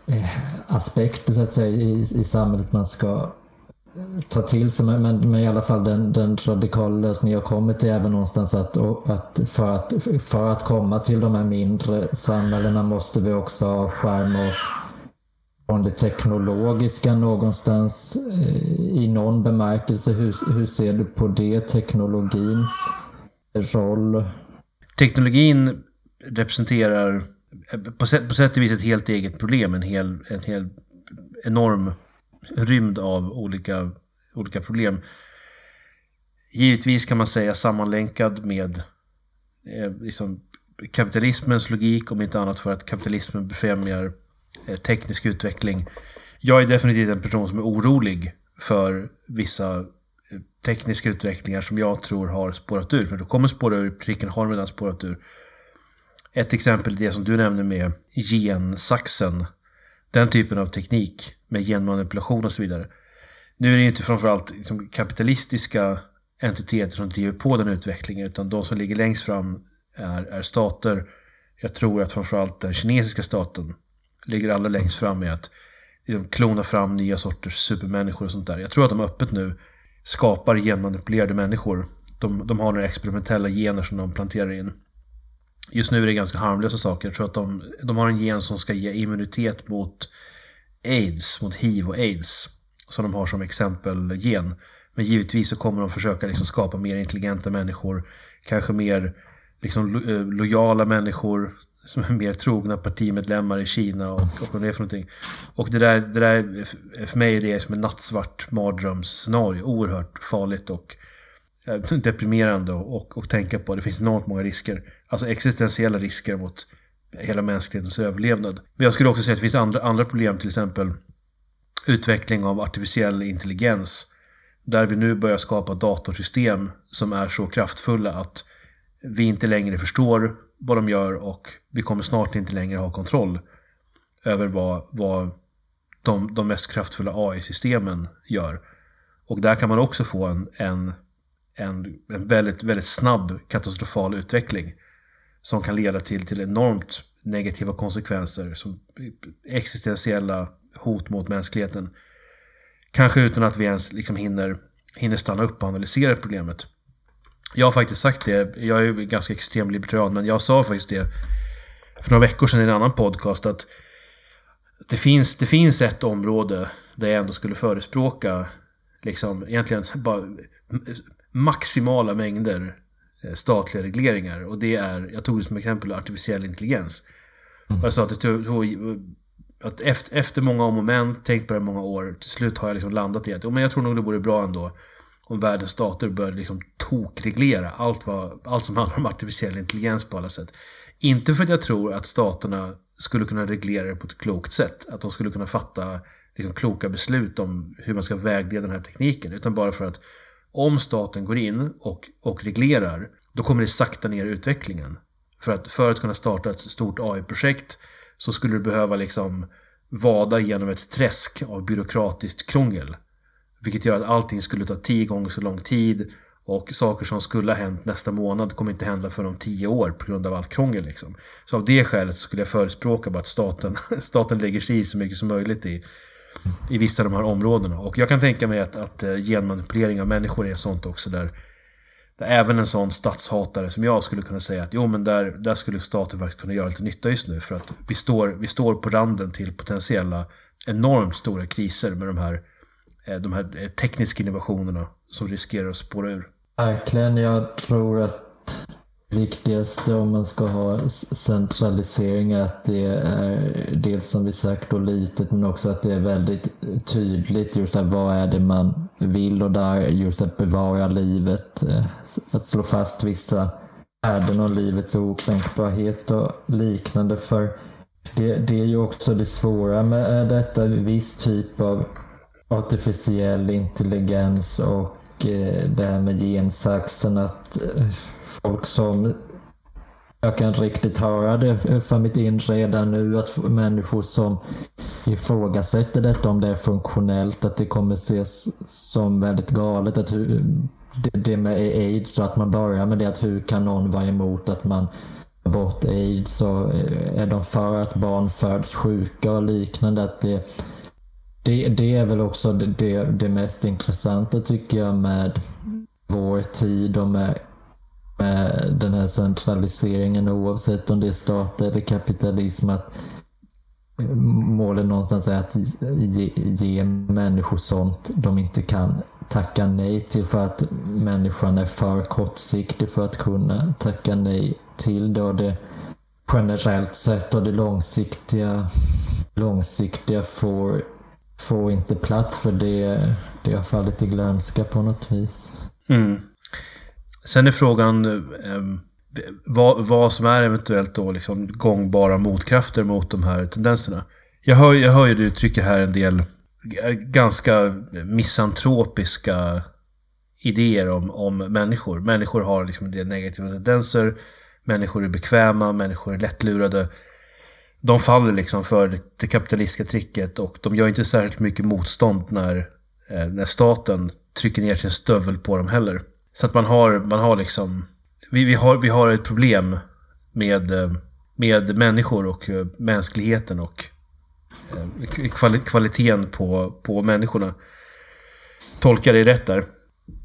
eh, aspekter så att säga, i, i samhället man ska ta till sig. Men, men, i alla fall den, den radikala lösning jag kommit till är väl någonstans att, att, för att för att komma till de här mindre samhällena måste vi också skärma oss från det teknologiska någonstans eh, i någon bemärkelse. Hur, hur ser du på det? Teknologins roll? Teknologin representerar eh, på sätt, på sätt och vis ett helt eget problem. En hel, en hel enorm rymd av olika, olika problem. Givetvis kan man säga sammanlänkad med eh, liksom kapitalismens logik, om inte annat för att kapitalismen befrämjar eh, teknisk utveckling. Jag är definitivt en person som är orolig för vissa eh, tekniska utvecklingar som jag tror har spårat ur. Men då kommer spåra ur, pricken har redan spårat ur. Ett exempel är det som du nämnde med gensaxen. Den typen av teknik med genmanipulation och så vidare. Nu är det inte framförallt liksom kapitalistiska entiteter som driver på den utvecklingen utan de som ligger längst fram är, är stater, jag tror att framförallt den kinesiska staten ligger allra längst fram med att liksom, klona fram nya sorters supermänniskor och sånt där. Jag tror att de öppet nu skapar genmanipulerade människor. De, de har några experimentella gener som de planterar in. Just nu är det ganska harmlösa saker. Jag tror att de, de har en gen som ska ge immunitet mot aids, mot hiv och aids. Som de har som exempelgen. Men givetvis så kommer de försöka liksom skapa mer intelligenta människor. Kanske mer liksom lo eh, lojala människor som är mer trogna partimedlemmar i Kina och, och vad det är för någonting. Och det där, det där för mig är det som en nattsvart mardrömsscenario. Oerhört farligt och eh, deprimerande och, och, och tänka på. Det finns enormt många risker. Alltså existentiella risker mot hela mänsklighetens överlevnad. Men jag skulle också säga att det finns andra, andra problem, till exempel utveckling av artificiell intelligens. Där vi nu börjar skapa datorsystem som är så kraftfulla att vi inte längre förstår vad de gör och vi kommer snart inte längre ha kontroll över vad, vad de, de mest kraftfulla AI-systemen gör. Och där kan man också få en, en, en, en väldigt, väldigt snabb katastrofal utveckling som kan leda till, till enormt negativa konsekvenser som existentiella hot mot mänskligheten. Kanske utan att vi ens liksom hinner, hinner stanna upp och analysera problemet. Jag har faktiskt sagt det, jag är ju ganska extrem libertarian, men jag sa faktiskt det för några veckor sedan i en annan podcast att det finns, det finns ett område där jag ändå skulle förespråka liksom egentligen bara maximala mängder statliga regleringar. Och det är, jag tog det som exempel, artificiell intelligens. Mm. Jag sa att, det att efter, efter många om och men, tänkt på det många år, till slut har jag liksom landat i att men jag tror nog det vore bra ändå om världens stater började liksom tokreglera allt, vad, allt som handlar om artificiell intelligens på alla sätt. Inte för att jag tror att staterna skulle kunna reglera det på ett klokt sätt. Att de skulle kunna fatta liksom, kloka beslut om hur man ska vägleda den här tekniken. Utan bara för att om staten går in och, och reglerar, då kommer det sakta ner utvecklingen. För att, för att kunna starta ett stort AI-projekt så skulle du behöva liksom vada genom ett träsk av byråkratiskt krångel. Vilket gör att allting skulle ta tio gånger så lång tid. Och saker som skulle ha hänt nästa månad kommer inte hända för om tio år på grund av allt krångel. Liksom. Så av det skälet skulle jag förespråka bara att staten, staten lägger sig i så mycket som möjligt i, i vissa av de här områdena. Och jag kan tänka mig att, att eh, genmanipulering av människor är sånt också där, där även en sån statshatare som jag skulle kunna säga att jo men där, där skulle staten faktiskt kunna göra lite nytta just nu. För att vi står, vi står på randen till potentiella enormt stora kriser med de här eh, de här eh, tekniska innovationerna som riskerar att spåra ur. Verkligen, jag tror att viktigaste om man ska ha centralisering är att det är dels som vi sagt då litet men också att det är väldigt tydligt just här, vad är det man vill och där just att bevara livet, eh, att slå fast vissa värden och livets okränkbarhet och liknande. För det, det är ju också det svåra med eh, detta, viss typ av artificiell intelligens och Eh, det här med gensaxen att eh, folk som jag kan riktigt höra det för mitt inre redan nu att människor som ifrågasätter detta om det är funktionellt att det kommer ses som väldigt galet att hur, det, det med aids och att man börjar med det att hur kan någon vara emot att man tar bort aids? Och eh, är de för att barn föds sjuka och liknande att det det, det är väl också det, det, mest intressanta tycker jag med vår tid och med, med den här centraliseringen oavsett om det är stat eller kapitalism. att Målet någonstans är att ge, ge människor sånt de inte kan tacka nej till för att människan är för kortsiktig för att kunna tacka nej till det. Och det generellt sett och det långsiktiga, långsiktiga får får inte plats för det, det har fallit i glömska på något vis. Mm. Sen är frågan eh, vad, vad som är eventuellt då liksom gångbara motkrafter mot de här tendenserna. Jag hör, jag hör ju du trycker här en del eh, ganska misantropiska idéer om, om människor. Människor har liksom en del negativa tendenser. Människor är bekväma, människor är lättlurade de faller liksom för det kapitalistiska tricket och de gör inte särskilt mycket motstånd när, eh, när staten trycker ner sin stövel på dem heller. Så att man har, man har liksom, vi, vi, har, vi har ett problem med, eh, med människor och eh, mänskligheten och eh, kvaliteten på, på människorna. Tolkar det rätt där?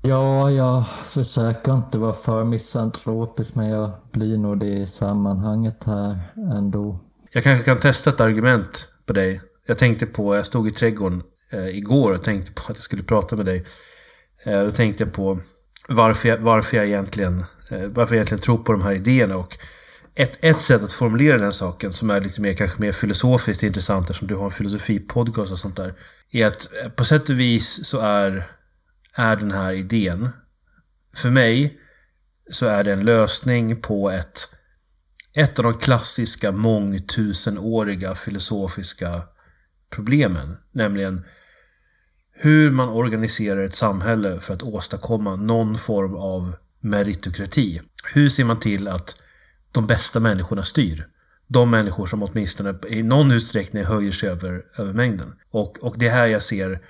Ja, jag försöker inte vara för misantropisk men jag blir nog det i sammanhanget här ändå. Jag kanske kan testa ett argument på dig. Jag tänkte på, jag stod i trädgården eh, igår och tänkte på att jag skulle prata med dig. Eh, då tänkte jag på varför jag, varför jag egentligen eh, varför jag egentligen tror på de här idéerna. Och ett, ett sätt att formulera den saken som är lite mer, kanske mer filosofiskt intressant eftersom du har en filosofipodcast och sånt där. Är att eh, på sätt och vis så är, är den här idén, för mig så är det en lösning på ett, ett av de klassiska mångtusenåriga filosofiska problemen. Nämligen hur man organiserar ett samhälle för att åstadkomma någon form av meritokrati. Hur ser man till att de bästa människorna styr? De människor som åtminstone i någon utsträckning höjer sig över, över mängden. Och, och det är här jag ser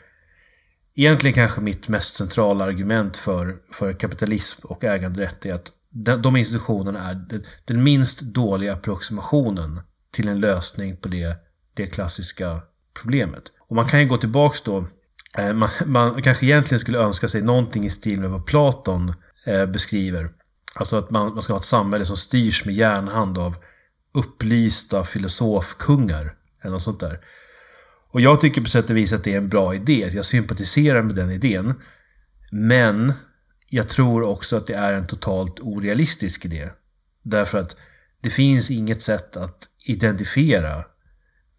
egentligen kanske mitt mest centrala argument för, för kapitalism och äganderätt är att de, de institutionerna är den, den minst dåliga approximationen till en lösning på det, det klassiska problemet. Och man kan ju gå tillbaks då Eh, man, man, kanske egentligen skulle önska sig någonting i stil med vad Platon eh, beskriver. Alltså att man, man ska ha ett samhälle som styrs med järnhand av upplysta filosofkungar. Eller något sånt där. Och jag tycker på sätt och vis att det är en bra idé. Jag sympatiserar med den idén. Men jag tror också att det är en totalt orealistisk idé. Därför att det finns inget sätt att identifiera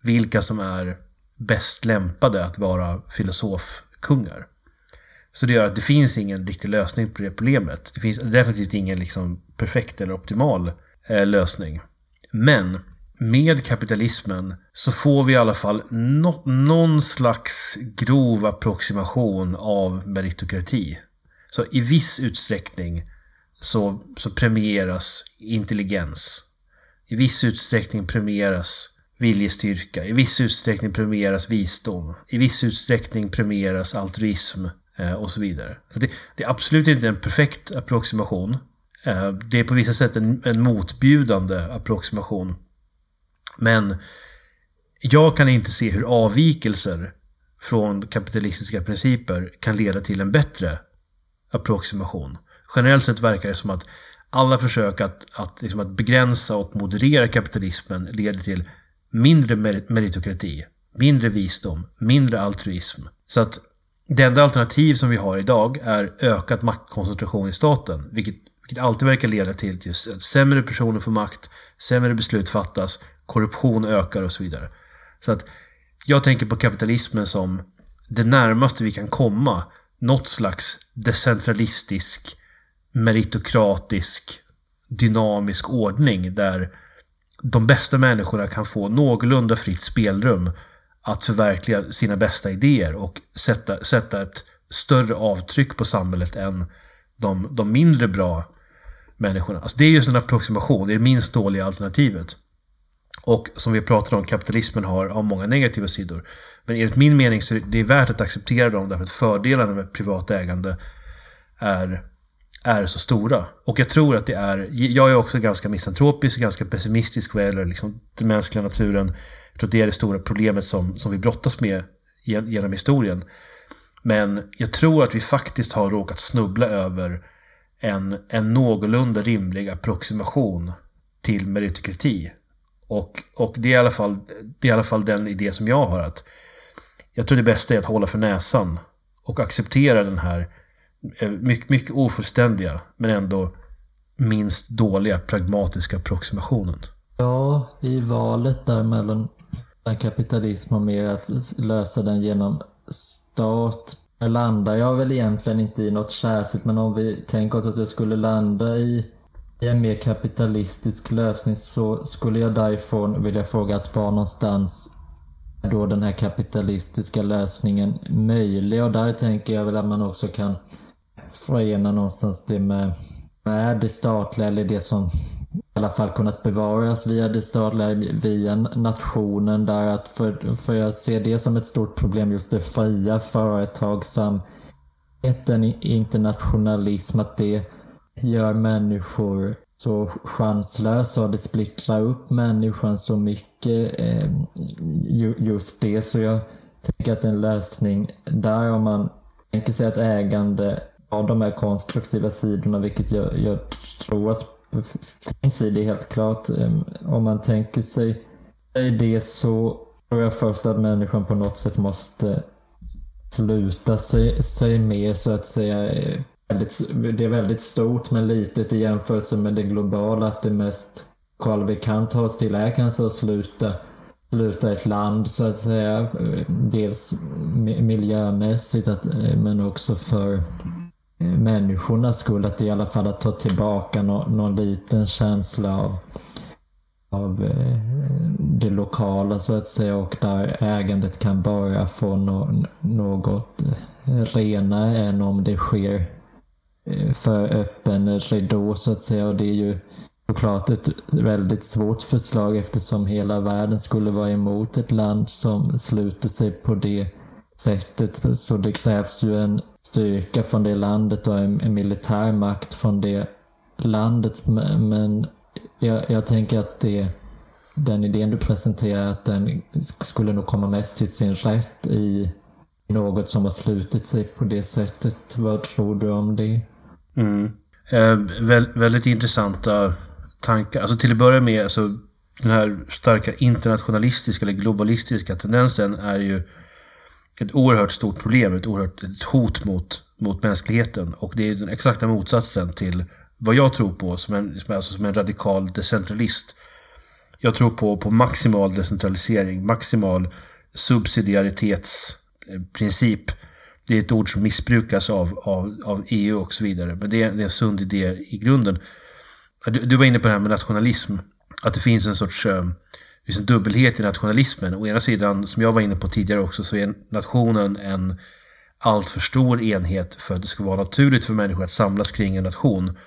vilka som är bäst lämpade att vara filosofkungar. Så det gör att det finns ingen riktig lösning på det problemet. Det finns definitivt ingen liksom perfekt eller optimal eh, lösning. Men med kapitalismen så får vi i alla fall no någon slags grov approximation av meritokrati. Så i viss utsträckning så, så premieras intelligens. I viss utsträckning premieras viljestyrka. I viss utsträckning premieras visdom. I viss utsträckning premieras altruism eh, och så vidare. Så det, det, är absolut inte en perfekt approximation. Eh, det är på vissa sätt en, en motbjudande approximation. Men jag kan inte se hur avvikelser från kapitalistiska principer kan leda till en bättre approximation. Generellt sett verkar det som att alla försök att, att, liksom att begränsa och moderera kapitalismen leder till mindre meritokrati, mindre visdom, mindre altruism. Så att det enda alternativ som vi har idag är ökad maktkoncentration i staten, vilket, vilket alltid verkar leda till att sämre personer får makt, sämre beslut fattas, korruption ökar och så vidare. Så att jag tänker på kapitalismen som det närmaste vi kan komma något slags decentralistisk, meritokratisk, dynamisk ordning där de bästa människorna kan få någorlunda fritt spelrum att förverkliga sina bästa idéer och sätta, sätta ett större avtryck på samhället än de, de mindre bra människorna. Alltså det är just en approximation, det är det minst dåliga alternativet. Och som vi pratade om, kapitalismen har, har många negativa sidor. Men enligt min mening så är det värt att acceptera dem därför att fördelarna med privat ägande är är så stora. Och jag tror att det är, jag är också ganska misantropisk, och ganska pessimistisk vad gäller liksom den mänskliga naturen. Jag tror att det är det stora problemet som, som vi brottas med genom historien. Men jag tror att vi faktiskt har råkat snubbla över en, en någorlunda rimlig approximation till meritokrati. Och, och det, är i alla fall, det är i alla fall den idé som jag har. att jag tror det bästa är att hålla för näsan och acceptera den här eh, mycket, mycket ofullständiga men ändå minst dåliga pragmatiska approximationen. Ja, i valet där mellan kapitalism och mer att lösa den genom stat landar jag väl egentligen inte i något särskilt men om vi tänker oss att jag skulle landa i, i en mer kapitalistisk lösning så skulle jag därifrån vilja fråga att var någonstans då den här kapitalistiska lösningen möjlig. Och där tänker jag väl att man också kan förena någonstans det med, med det statliga eller det som i alla fall kunnat bevaras via det statliga, via nationen. Där att för, för jag ser det som ett stort problem just det fria företagsamheten, internationalism, att det gör människor så chanslös och det splittrar upp människan så mycket. Eh, just det, så jag tänker att en lösning där om man tänker sig att ägande har de här konstruktiva sidorna, vilket jag, jag tror att finns i det helt klart. Eh, om man tänker sig det så tror jag först att människan på något sätt måste sluta sig, sig med så att säga eh, väldigt, det är väldigt stort men litet i jämförelse med det globala. Att det mest kval vi kan ta oss till är kanske att sluta, sluta ett land så att säga. Eh, dels miljömässigt att, eh, men också för eh, människornas skull. Att i alla fall att ta tillbaka någon, någon liten känsla av, av det lokala så att säga och där ägandet kan börja få no, något renare än om det sker Eh, för öppen ridå så att säga. Och det är ju såklart ett väldigt svårt förslag eftersom hela världen skulle vara emot ett land som sluter sig på det sättet. Så det krävs ju en styrka från det landet och en, en militär makt från det landet. Men jag, jag tänker att det, den idén du presenterar, att den skulle nog komma mest till sin rätt i något som har slutit sig på det sättet. Vad tror du om det? Mm. Eh, vä väldigt intressanta tankar. Alltså till att börja med, alltså, den här starka internationalistiska eller globalistiska tendensen är ju ett oerhört stort problem, ett oerhört ett hot mot, mot mänskligheten. Och det är den exakta motsatsen till vad jag tror på som en, alltså som en radikal decentralist. Jag tror på, på maximal decentralisering, maximal subsidiaritetsprincip det är ett ord som missbrukas av, av, av EU och så vidare. Men det är, det är en sund idé i grunden. Du, du, var inne på det här med nationalism. Att det finns en sorts eh, finns en dubbelhet i nationalismen. Å ena sidan, som jag var inne på tidigare också, så är nationen en alltför stor enhet för att det ska vara naturligt för människor att samlas kring en nation.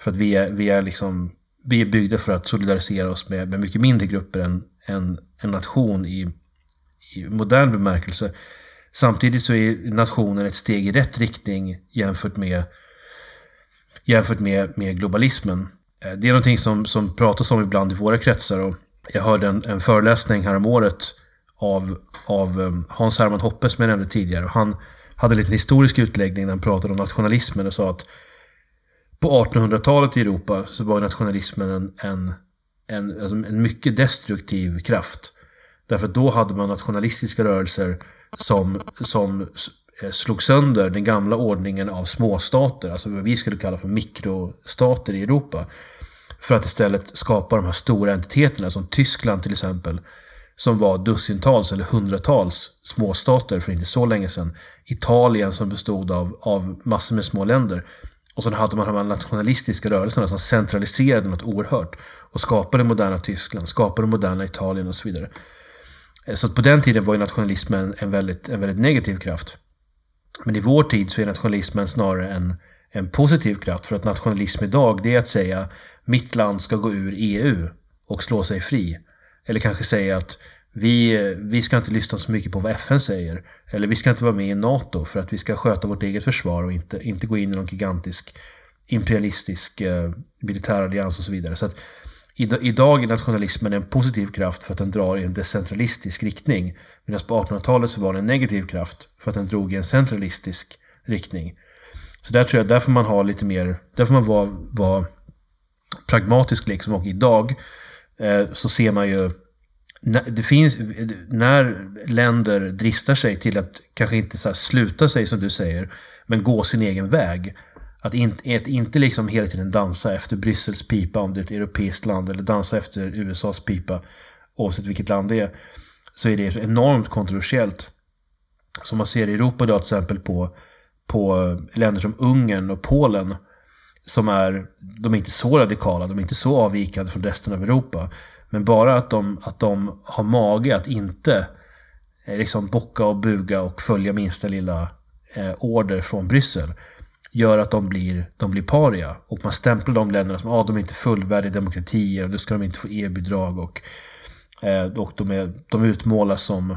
För att vi är, vi är, liksom, vi är byggda för att solidarisera oss med, med mycket mindre grupper än, än en nation i, i modern bemärkelse. Samtidigt så är nationen ett steg i rätt riktning jämfört med, jämfört med, med globalismen. Eh, det är någonting som, som pratas om ibland i våra kretsar. Och jag hörde en, en föreläsning här om året av, av eh, Hans-Herman Hoppe som jag nämnde tidigare. Han hade en liten historisk utläggning när han pratade om nationalismen och sa att på 1800-talet i Europa så var nationalismen en, en, en, alltså en mycket destruktiv kraft. Därför att då hade man nationalistiska rörelser som, som eh, slog sönder den gamla ordningen av småstater, alltså vad vi skulle kalla för mikrostater i Europa. För att istället skapa de här stora entiteterna som Tyskland till exempel. Som var dussintals eller hundratals småstater för inte så länge sedan. Italien som bestod av, av massor med små länder. Och sen hade man de här nationalistiska rörelserna som centraliserade något oerhört. Och skapade moderna Tyskland, skapade moderna Italien och så vidare. Eh, så på den tiden var ju nationalismen en väldigt, en väldigt negativ kraft. Men i vår tid så är nationalismen snarare en, en positiv kraft. För att nationalism idag det är att säga mitt land ska gå ur EU och slå sig fri. Eller kanske säga att vi, vi ska inte lyssna så mycket på vad FN säger. Eller vi ska inte vara med i NATO för att vi ska sköta vårt eget försvar och inte, inte gå in i någon gigantisk imperialistisk eh, militärallians och så vidare. Så att Idag är nationalismen en positiv kraft för att den drar i en decentralistisk riktning. Medan på 1800-talet så var den en negativ kraft för att den drog i en centralistisk riktning. Så där tror jag, där får man ha lite mer, där får man vara, vara pragmatisk liksom. Och idag eh, så ser man ju, det finns, när länder dristar sig till att kanske inte så sluta sig som du säger, men gå sin egen väg att inte, att inte liksom hela tiden dansa efter Bryssels pipa om det är ett europeiskt land eller dansa efter USAs pipa oavsett vilket land det är. Så är det enormt kontroversiellt. Som man ser i Europa idag till exempel på, på länder som Ungern och Polen. Som är, de är inte så radikala, de är inte så avvikande från resten av Europa. Men bara att de, att de har mage att inte eh, liksom bocka och buga och följa minsta lilla eh, order från Bryssel gör att de blir, de blir paria. Och man stämplar de länderna som ah, de är inte fullvärdiga demokratier och då ska de inte få EU-bidrag. Och, eh, och de, är, de utmålas som,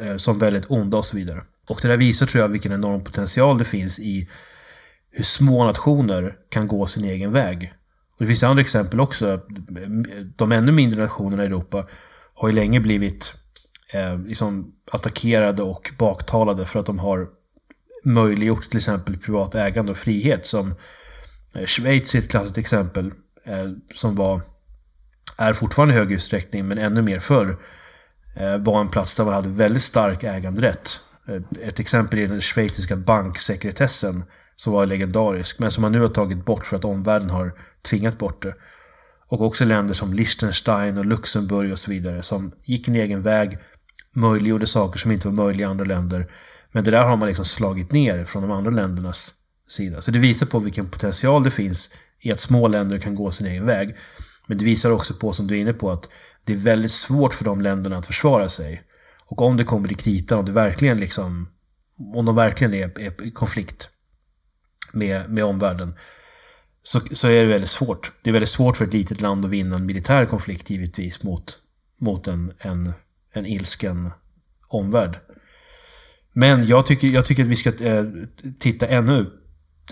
eh, som väldigt onda och så vidare. Och det där visar tror jag vilken enorm potential det finns i hur små nationer kan gå sin egen väg. Och det finns andra exempel också. De ännu mindre nationerna i Europa har ju länge blivit eh, liksom attackerade och baktalade för att de har möjliggjort till exempel privat ägande och frihet. Som eh, Schweiz är ett klassiskt exempel eh, som var, är fortfarande i hög utsträckning, men ännu mer förr, eh, var en plats där man hade väldigt stark äganderätt. Ett exempel är den schweiziska banksekretessen som var legendarisk, men som man nu har tagit bort för att omvärlden har tvingat bort det. Och också länder som Liechtenstein och Luxemburg och så vidare som gick en egen väg, möjliggjorde saker som inte var möjliga i andra länder. Men det där har man liksom slagit ner från de andra ländernas sida. Så det visar på vilken potential det finns i att små länder kan gå sin egen väg. Men det visar också på, som du är inne på, att det är väldigt svårt för de länderna att försvara sig. Och om det kommer till kritan, om det verkligen liksom, om de verkligen är, är i konflikt med, med omvärlden, så, så är det väldigt svårt. Det är väldigt svårt för ett litet land att vinna en militär konflikt givetvis mot, mot en, en, en ilsken omvärld. Men jag tycker, jag tycker att vi ska eh, titta ännu,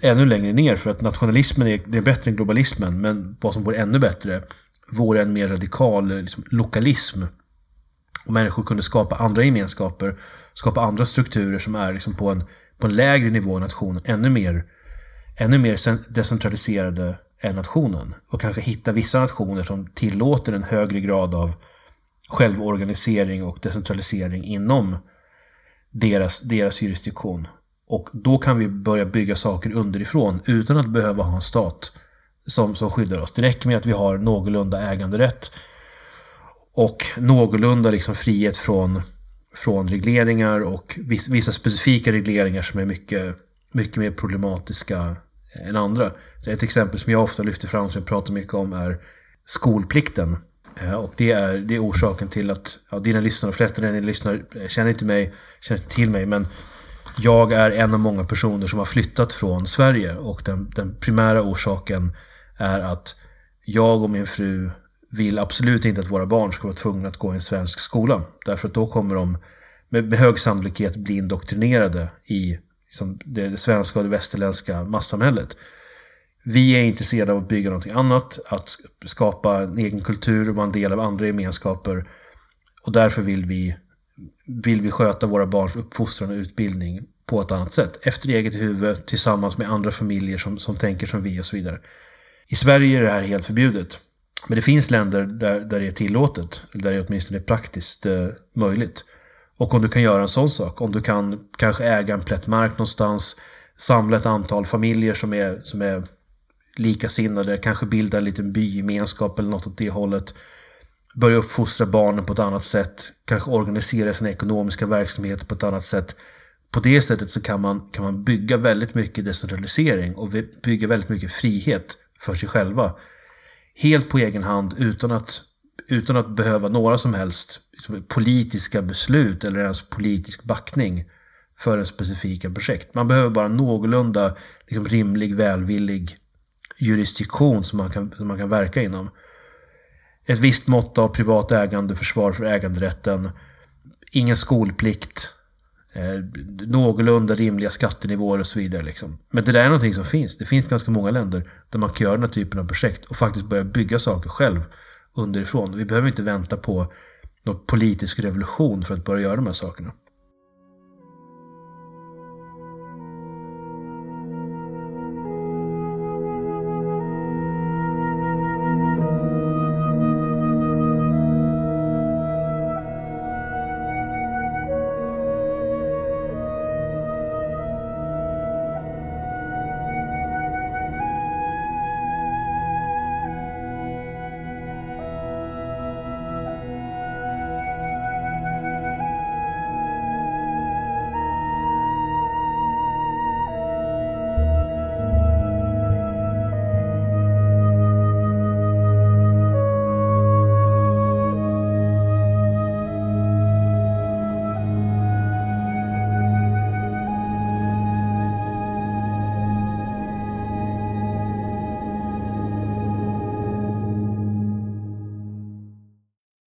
ännu längre ner för att nationalismen är, det är bättre än globalismen. Men vad som vore ännu bättre vore en mer radikal liksom, lokalism. Och människor kunde skapa andra gemenskaper, skapa andra strukturer som är liksom, på, en, på en lägre nivå än nationen. Ännu mer, ännu mer decentraliserade än nationen. Och kanske hitta vissa nationer som tillåter en högre grad av självorganisering och decentralisering inom deras, deras jurisdiktion. Och då kan vi börja bygga saker underifrån utan att behöva ha en stat som, som skyddar oss. Det räcker med att vi har någorlunda äganderätt och någorlunda liksom frihet från, från regleringar och vissa, vissa specifika regleringar som är mycket, mycket mer problematiska än andra. Så ett exempel som jag ofta lyfter fram, som jag pratar mycket om, är skolplikten. Eh, och det är, det är orsaken till att ja, dina lyssnare, de flesta av dina lyssnare eh, känner inte mig, känner inte till mig, men jag är en av många personer som har flyttat från Sverige och den, den primära orsaken är att jag och min fru vill absolut inte att våra barn ska vara tvungna att gå i en svensk skola. Därför att då kommer de med, med hög sannolikhet bli indoktrinerade i liksom, det, det svenska och det västerländska massamhället. Vi är intresserade av att bygga någonting annat, att skapa en egen kultur och vara en del av andra gemenskaper. Och därför vill vi, vill vi sköta våra barns uppfostran och utbildning på ett annat sätt. Efter eget huvud, tillsammans med andra familjer som, som tänker som vi och så vidare. I Sverige är det här helt förbjudet. Men det finns länder där, där det är tillåtet, där det åtminstone är praktiskt eh, möjligt. Och om du kan göra en sån sak, om du kan kanske äga en plätt mark någonstans, samla ett antal familjer som är, som är likasinnade, kanske bilda en liten bygemenskap eller något åt det hållet. Börja uppfostra barnen på ett annat sätt, kanske organisera sina ekonomiska verksamheter på ett annat sätt. På det sättet så kan man, kan man bygga väldigt mycket decentralisering och bygga väldigt mycket frihet för sig själva. Helt på egen hand utan att, utan att behöva några som helst liksom, politiska beslut eller ens politisk backning för en specifika projekt. Man behöver bara någorlunda liksom, rimlig, välvillig jurisdiktion som man, kan, som man kan verka inom. Ett visst mått av privat ägande, försvar för äganderätten, ingen skolplikt, eh, någorlunda rimliga skattenivåer och så vidare. Liksom. Men det där är någonting som finns. Det finns ganska många länder där man kan göra den här typen av projekt och faktiskt börja bygga saker själv underifrån. Vi behöver inte vänta på någon politisk revolution för att börja göra de här sakerna.